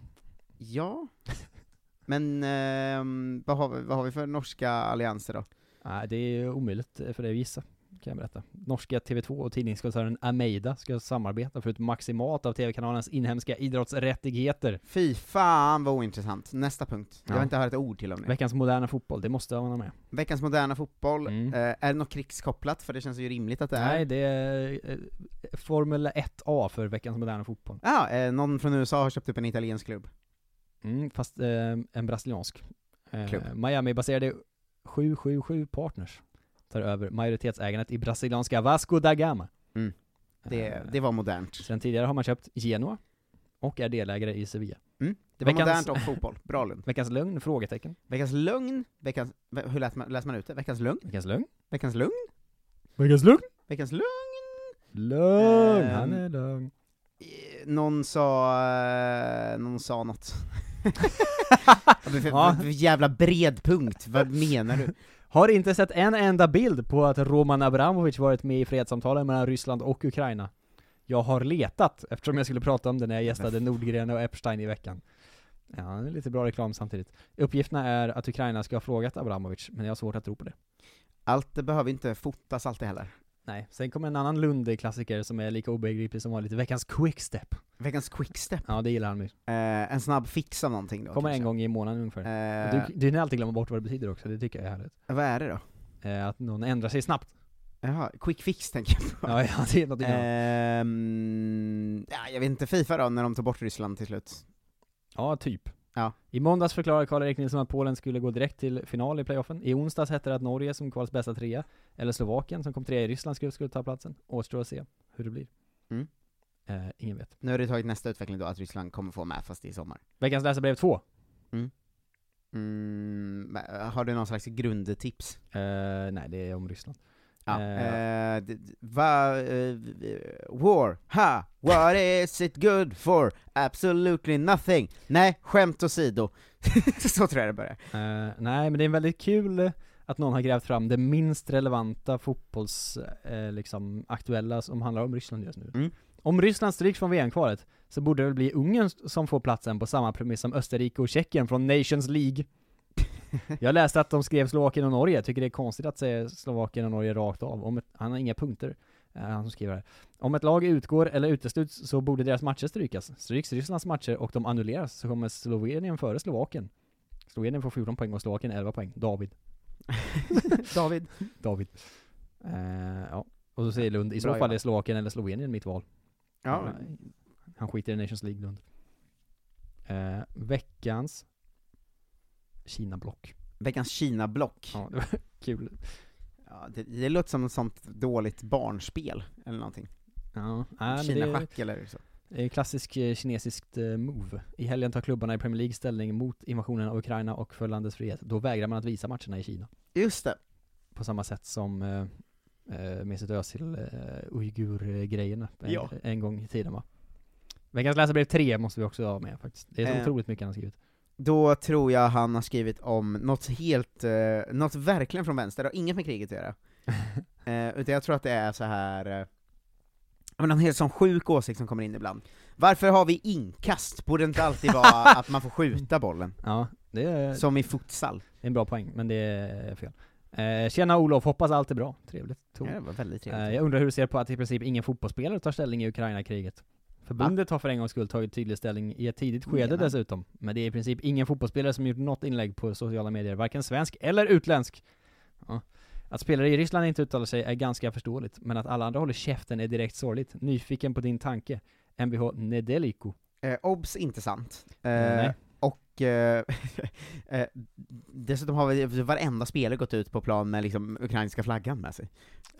Ja. Men ehm, vad, har vi, vad har vi för norska allianser då? Nej, det är omöjligt för dig att gissa, kan jag berätta. Norska TV2 och tidningskoncernen Ameida ska samarbeta för ett maximat av TV-kanalens inhemska idrottsrättigheter. Fy fan vad ointressant. Nästa punkt. Jag Ja. har inte hört ett ord till om det. Veckans moderna fotboll, det måste vara med. Veckans moderna fotboll, Mm. eh, är det något krigskopplat? För det känns ju rimligt att det är. Nej, det är eh, Formel 1A för veckans moderna fotboll. Ja, eh, någon från USA har köpt upp en italiensk klubb. Mm, fast eh, en brasiliansk. Eh, Klubb. Miami-baserade 777 Partners tar över majoritetsägandet i brasilianska Vasco da Gama. Mm. Det, Eh, det var modernt. Sen tidigare har man köpt Genoa och är delägare i Sevilla. Mm. Det var Veckans- modernt och fotboll. Bra Lund. Veckans lögn? Frågetecken. Veckans lögn, veckans, ve- hur läser man, läser man ut det? Veckans lögn? Veckans lögn? Veckans lugn? Veckans lögn? Veckans lugn? Lögn! Ehm, Han är lögn. Eh, Någon sa, eh, någon sa något. Ja. jävla bred punkt, vad menar du? Har inte sett en enda bild på att Roman Abramovic varit med i fredssamtalen mellan Ryssland och Ukraina. Jag har letat, eftersom jag skulle prata om det när jag gästade Nordgren och Epstein i veckan. Ja, det är lite bra reklam samtidigt. Uppgifterna är att Ukraina ska ha frågat Abramovic, men jag har svårt att tro på det. Allt det behöver inte fotas alltid heller. Nej, sen kommer en annan Lunde-klassiker som är lika obegriplig som vanligt, veckans quickstep. Veckans quickstep. Ja, det gillar han mycket. Eh, en snabb fix av någonting då Kommer en kanske. gång i månaden ungefär. Eh, du, du hinner alltid glömma bort vad det betyder också, det tycker jag är härligt. Vad är det då? Eh, att någon ändrar sig snabbt. Jaha, quick fix tänker jag på. Ja, ja det är någonting annat. Ehm, ja, jag vet inte, Fifa då, när de tog bort Ryssland till slut? Ja, typ. Ja. I måndags förklarade Karl-Erik Nilsson att Polen skulle gå direkt till final i playoffen. I onsdags hette det att Norge som kvalets bästa trea, eller Slovakien som kom trea i Rysslands grupp skulle ta platsen. Återstår att se hur det blir. Mm. Eh, ingen vet. Nu har det tagit nästa utveckling då, att Ryssland kommer få med fast i sommar. Veckans läsarbrev 2. Mm, men, har du någon slags grundtips? Eh, nej, det är om Ryssland. Ja, Eh, va, eh, war, ha, what is it good for? Absolutely nothing. Nej, skämt åsido. Så tror jag det börjar. Eh, nej, men det är väldigt kul eh, att någon har grävt fram det minst relevanta fotbolls, eh, liksom, aktuella som handlar om Ryssland just nu. Mm. Om Ryssland stryks från VM-kvalet så borde det väl bli Ungern som får platsen på samma premiss som Österrike och Tjeckien från Nations League. Jag läste att de skrev Slovakien och Norge, jag tycker det är konstigt att säga Slovakien och Norge rakt av. Om ett, han har inga punkter, eh, han som skriver det. Om ett lag utgår eller utesluts så borde deras matcher strykas. Stryks Rysslands matcher och de annulleras så kommer Slovenien före Slovakien. Slovenien får 14 poäng och Slovakien 11 poäng. David. David. David. Eh, ja. Och så säger Lund, i så Bra fall jobbat. är Slovakien eller Slovenien mitt val. Ja, Han skiter i Nations League Lund. Eh, veckans Kina-block. Veckans Kina-block. Ja, det var kul. Ja, det, det låter som ett sånt dåligt barnspel, eller någonting. Ja, nej, Kina-schack eller så. Klassisk eh, kinesiskt eh, move. I helgen tar klubbarna i Premier League ställning mot invasionen av Ukraina och för landets frihet. Då vägrar man att visa matcherna i Kina. Just det. På samma sätt som eh, eh, Mesut Özil, eh, Ujgur-grejerna en, Ja. en gång i tiden va? Veckans läsarbrev 3 måste vi också ha med faktiskt. Det är så Eh. otroligt mycket han har skrivit. Då tror jag han har skrivit om något helt, eh, något verkligen från vänster, det har inget med kriget att göra. eh, utan jag tror att det är så här eh, men en helt sån sjuk åsikt som kommer in ibland. Varför har vi inkast? Borde det inte alltid vara att man får skjuta bollen? Ja, det är... Som i futsal. Det är en bra poäng, men det är fel. Eh, tjena Olof, hoppas allt är bra. Trevligt. Ja, det var väldigt trevligt. Eh, jag undrar hur du ser på att i princip ingen fotbollsspelare tar ställning i Ukraina-kriget? Förbundet har för en gångs skull tagit tydlig ställning i ett tidigt skede dessutom. Men det är i princip ingen fotbollsspelare som gjort något inlägg på sociala medier, varken svensk eller utländsk. Ja. Att spelare i Ryssland inte uttalar sig är ganska förståeligt, men att alla andra håller käften är direkt sorgligt. Nyfiken på din tanke. Mvh Nedeliko. Eh, obs, inte sant. Eh. Och eh, eh, dessutom har varenda spelare gått ut på plan med liksom ukrainska flaggan med sig.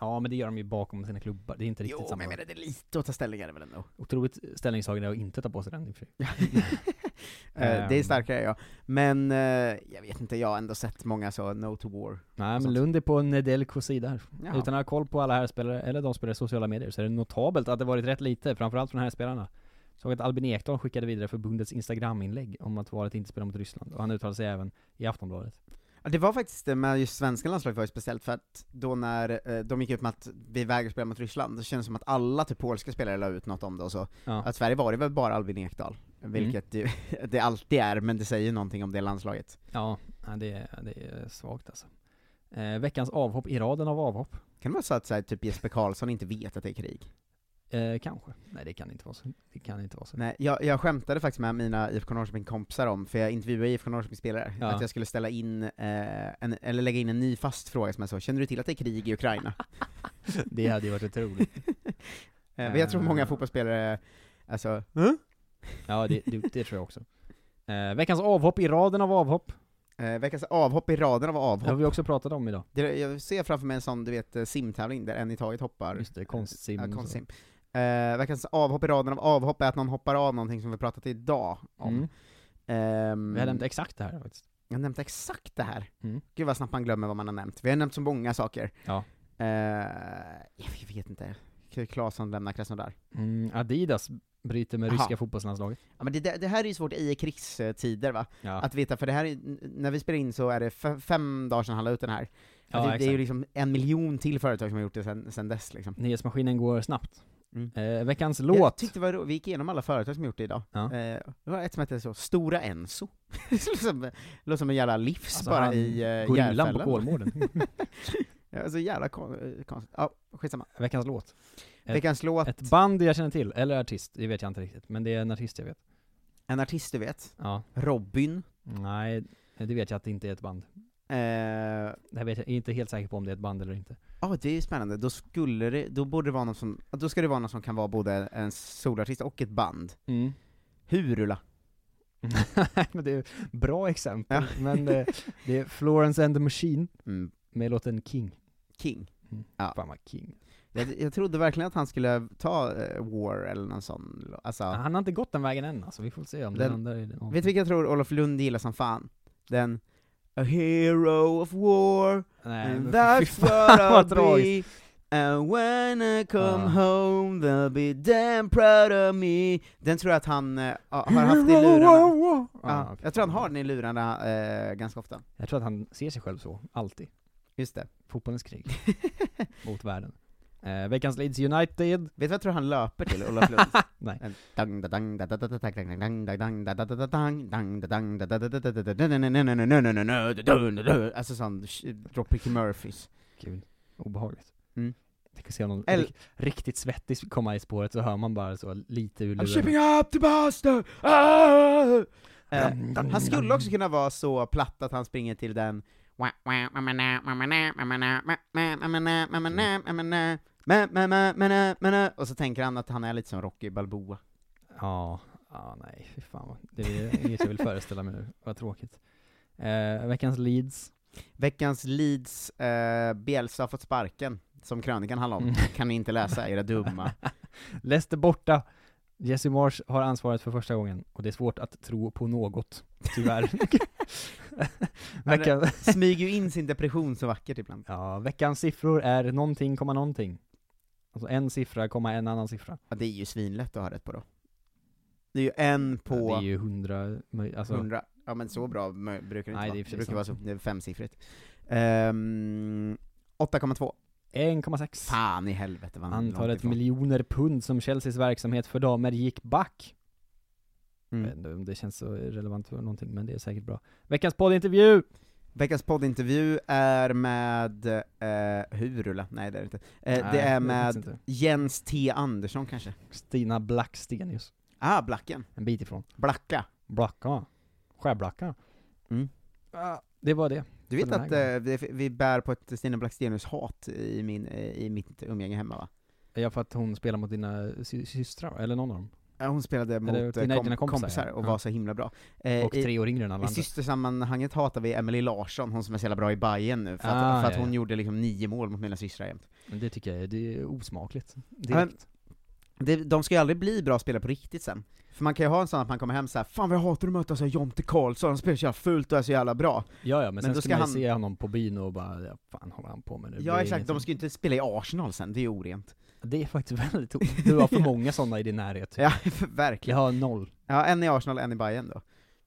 Ja, men det gör de ju bakom sina klubbar. Det är inte riktigt Jo, samma. men jag menar, det är lite att ta ställning är det väl ändå? Otroligt ställningstagande att inte ta på sig den i och för sig. Eh, det är Ehm. starkare ja. Men eh, jag vet inte, jag har ändå sett många så, no to war. Nej men Lund är på Nedeljkos sida här. Jaha. Utan att ha koll på alla här spelare eller de spelare i sociala medier, så är det notabelt att det varit rätt lite, framförallt från här spelarna. Såg att Albin Ekdal skickade vidare förbundets instagram-inlägg om att valet inte spelar mot Ryssland, och han uttalade sig även i Aftonbladet. Ja, det var faktiskt det med just svenska landslaget var ju speciellt för att då när eh, de gick ut med att vi vägrar spela mot Ryssland, det kändes som att alla typ polska spelare la ut något om det och så. Ja. Att Sverige var det väl bara Albin Ekdal, vilket ju, det alltid är, men det säger ju någonting om det landslaget. Ja, det, är, det är svagt alltså. Eh, veckans avhopp i raden av avhopp? Kan det vara så att så här, typ Jesper Karlsson inte vet att det är krig? Eh, kanske. Nej det kan inte vara så. Det kan inte vara så. Nej, jag, jag skämtade faktiskt med mina IFK Norrköping-kompisar om, för jag intervjuade IFK Norrköping-spelare, Ja. att jag skulle ställa in, eh, en, eller lägga in en ny fast fråga som jag så, känner du till att det är krig i Ukraina? Det hade ju varit otroligt. Eh, men jag tror många Eh. fotbollsspelare, alltså, Ja, det, det, det tror jag också. Eh, veckans avhopp i raden av avhopp? Eh, veckans avhopp i raden av Det har avhopp. vi också pratat om idag. Det, jag ser framför mig en sån, du vet, eh, simtävling där en i taget hoppar. Just det, konstsim Ja, och så. konstsim. Eh, veckans avhopp i raden av avhopp är att någon hoppar av någonting som vi pratat idag om. Mm. Ehm, Vi har nämnt exakt det här faktiskt. jag har nämnt exakt det här. Mm. Gud vad snabbt man glömmer vad man har nämnt. Vi har nämnt så många saker. Ja. Eh, jag vet inte. Claesson lämnar Krasnodar. Mm, Adidas bryter med Aha. ryska fotbollslandslaget. Ja, men det, det, här är ju svårt i krigstider va? Ja. Att veta, för det här är, när vi spelar in så är det fem dagar sedan han la ut den här. Ja, det, det är ju liksom en miljon till företag som har gjort det sen, sen dess liksom. Nyhetsmaskinen går snabbt. Mm. Eh, veckans Jag låt. tyckte det var vi gick igenom alla företag som gjort det idag. Ja. Eh, det var ett som hette så, Stora Enso. det låter som, låter som en jävla livs Alltså, bara i uh, gorillan på Kolmården. alltså jävla eh, konstigt. Ja, skitsamma. Veckans låt. Ett, Veckans låt, ett band jag känner till, eller artist, det vet jag inte riktigt. Men det är en artist jag vet. en artist du vet, Ja. Robin. Nej, det vet jag att det inte är ett band. Eh, Det vet jag, jag är inte helt säker på om det är ett band eller inte. Ja, det är spännande. Då skulle det, då borde det vara någon som, då ska det vara någon som kan vara både en solartist och ett band. Mm. Hurula. men det är bra exempel. Ja. Men det, det är Florence and the Machine Mm. med låten King. King. Mm. Ja. Fan vad King. Jag, jag trodde verkligen att han skulle ta eh, War eller någon sån, alltså. Han har inte gått den vägen än alltså, vi får se om Den- det någon. Vet du vilken jag tror Olof Lund gillar som fan? Den A hero of war, Nej, and that's what I'll be And when I come Ja. home they'll be damn proud of me Den tror jag att han eh, har haft i lurarna okej. Jag tror han har den i lurarna eh, ganska ofta Jag tror att han ser sig själv så, alltid. Just det Fotbollens krig. mot världen. Eh, veckans Leeds United. Vet du vad jag tror han löper till, Olof Lund? Nej. Alltså sån Dropkick Murphys. Kul. Obehagligt. Mm. Tänk att se någon El riktigt svettig komma i spåret, så hör man bara så lite ur luren. I'm shipping up the bastard! Ah! Eh, han skulle också kunna vara så platt att han springer till den och så tänker han att han är lite som Rocky Balboa. Ja, ja nej fy fan det är inget jag vill föreställa mig nu, vad tråkigt. Eh, veckans Leeds. Veckans Leeds, eh, Bielsa har fått sparken, som krönikan handlar om. Mm. Kan ni inte läsa, era dumma. Leicester borta. Jesse Marsh har ansvaret för första gången, och det är svårt att tro på något, tyvärr. Han smyger ju in sin depression så vackert ibland. Ja, veckans siffror är någonting, komma någonting. Alltså en siffra, komma en annan siffra. Ja, det är ju svinlätt att ha rätt på då. Det är ju en på... Ja, det är ju hundra, alltså, 100, ja men så bra brukar det inte Nej, vara. det Det, brukar vara så, det är femsiffrigt. Um, 8,2. 1,6. Fan i helvete vad Antalet miljoner pund som Chelseas verksamhet för damer gick back. Mm. Jag vet inte om det känns så relevant för någonting, men det är säkert bra. Veckans poddintervju! Veckans poddintervju är med, eh, Hurula, nej det är det inte. Eh, Nej, det är det med inte. Jens T Andersson kanske? Stina Blackstenius. Ah, Blacken. En bit ifrån. Blacka. Blacka. Skärblacka. Mm. Ah, det var det. Du vet att eh, vi, vi bär på ett Stina Blackstenius-hat i, min, eh, i mitt umgänge hemma va? Ja, för att hon spelar mot dina sy- systrar, eller någon av dem. Hon spelade mot Eller eh, dina- kom, dina kompisar, kompisar, och Ja. var så himla bra. Eh, Och i- tre år yngre än alla I andra. systersammanhanget hatar vi Emily Larsson, hon som är så jävla bra i Bayern nu, för att, Ah, för att hon ja. gjorde liksom nio mål mot mina systrar jämt. Men det tycker jag det är osmakligt. Men, Direkt. det, de ska ju aldrig bli bra spelare på riktigt sen. För man kan ju ha en sån att man kommer hem så här, fan vad jag hatar att möta så Jonte Karlsson, han spelar så jävla fult och är så jävla bra. Ja, ja, men, sen då ska man ju se honom på byn och bara, fan håller han på med nu? Ja exakt, ingenting. de ska ju inte spela i Arsenal sen, det är ju orent. Det är faktiskt väldigt o- Du har för många sådana i din närhet. Ja, Jag verkligen. har noll. Ja, en i Arsenal, en i Bayern då.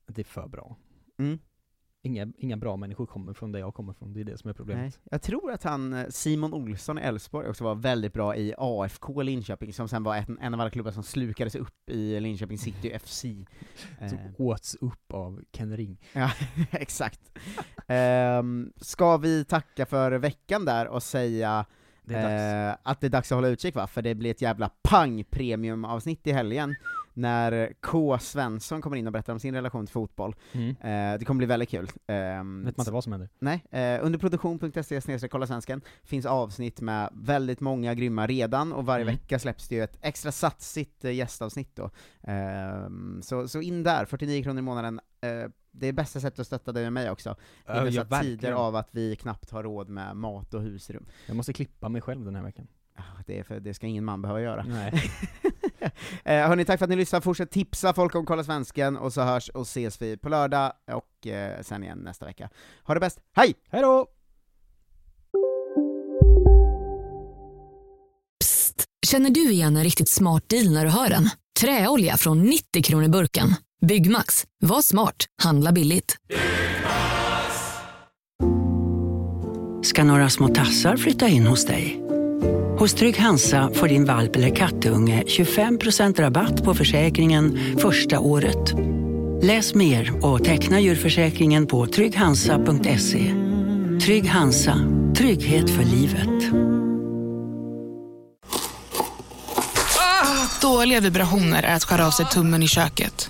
Det är för bra. Mm. Inga, inga bra människor kommer från där jag kommer från, det är det som är Nej. problemet. Jag tror att han, eh, Simon Olsson i Elfsborg också var väldigt bra i AFK Linköping, som sen var en, en av alla klubbar som slukades upp i Linköping City FC. Eh, Som åts upp av Ken Ring. Ja, exakt. Um, ska vi tacka för veckan där och säga Det eh, att det är dags att hålla utkik va? För det blir ett jävla pang-premium-avsnitt i helgen, när K. Svensson kommer in och berättar om sin relation till fotboll. Mm. Eh, det kommer bli väldigt kul. Ehm, Vet man inte vad som händer? Nej, eh, under produktion.se kolla svensken finns avsnitt med väldigt många grymma redan, och varje Mm. vecka släpps det ju ett extra satsigt eh, gästavsnitt då. Ehm, så, så in där, 49 kronor i månaden. Det är bästa sättet att stötta dig och mig också, i Ja, dessa ja, tider av att vi knappt har råd med mat och husrum. Jag måste klippa mig själv den här veckan. Det, är för, det ska ingen man behöva göra. Nej. eh, hörni, tack för att ni lyssnade, fortsätt tipsa folk om Kolla Svensken, och så hörs och ses vi på lördag, och eh, sen igen nästa vecka. Ha det bäst, hej! Hej då! Känner du igen en riktigt smart deal när du hör den? Träolja från 90 kronor burken. Byggmax. Var smart. Handla billigt. ska några små tassar flytta in hos dig. Hos Trygg Hansa får din valp eller kattunge 25% rabatt på försäkringen första året. Läs mer och teckna djurförsäkringen på trygghansa.se. Trygg Hansa, trygghet för livet. Dåliga vibrationer är att skära av sig tummen i köket.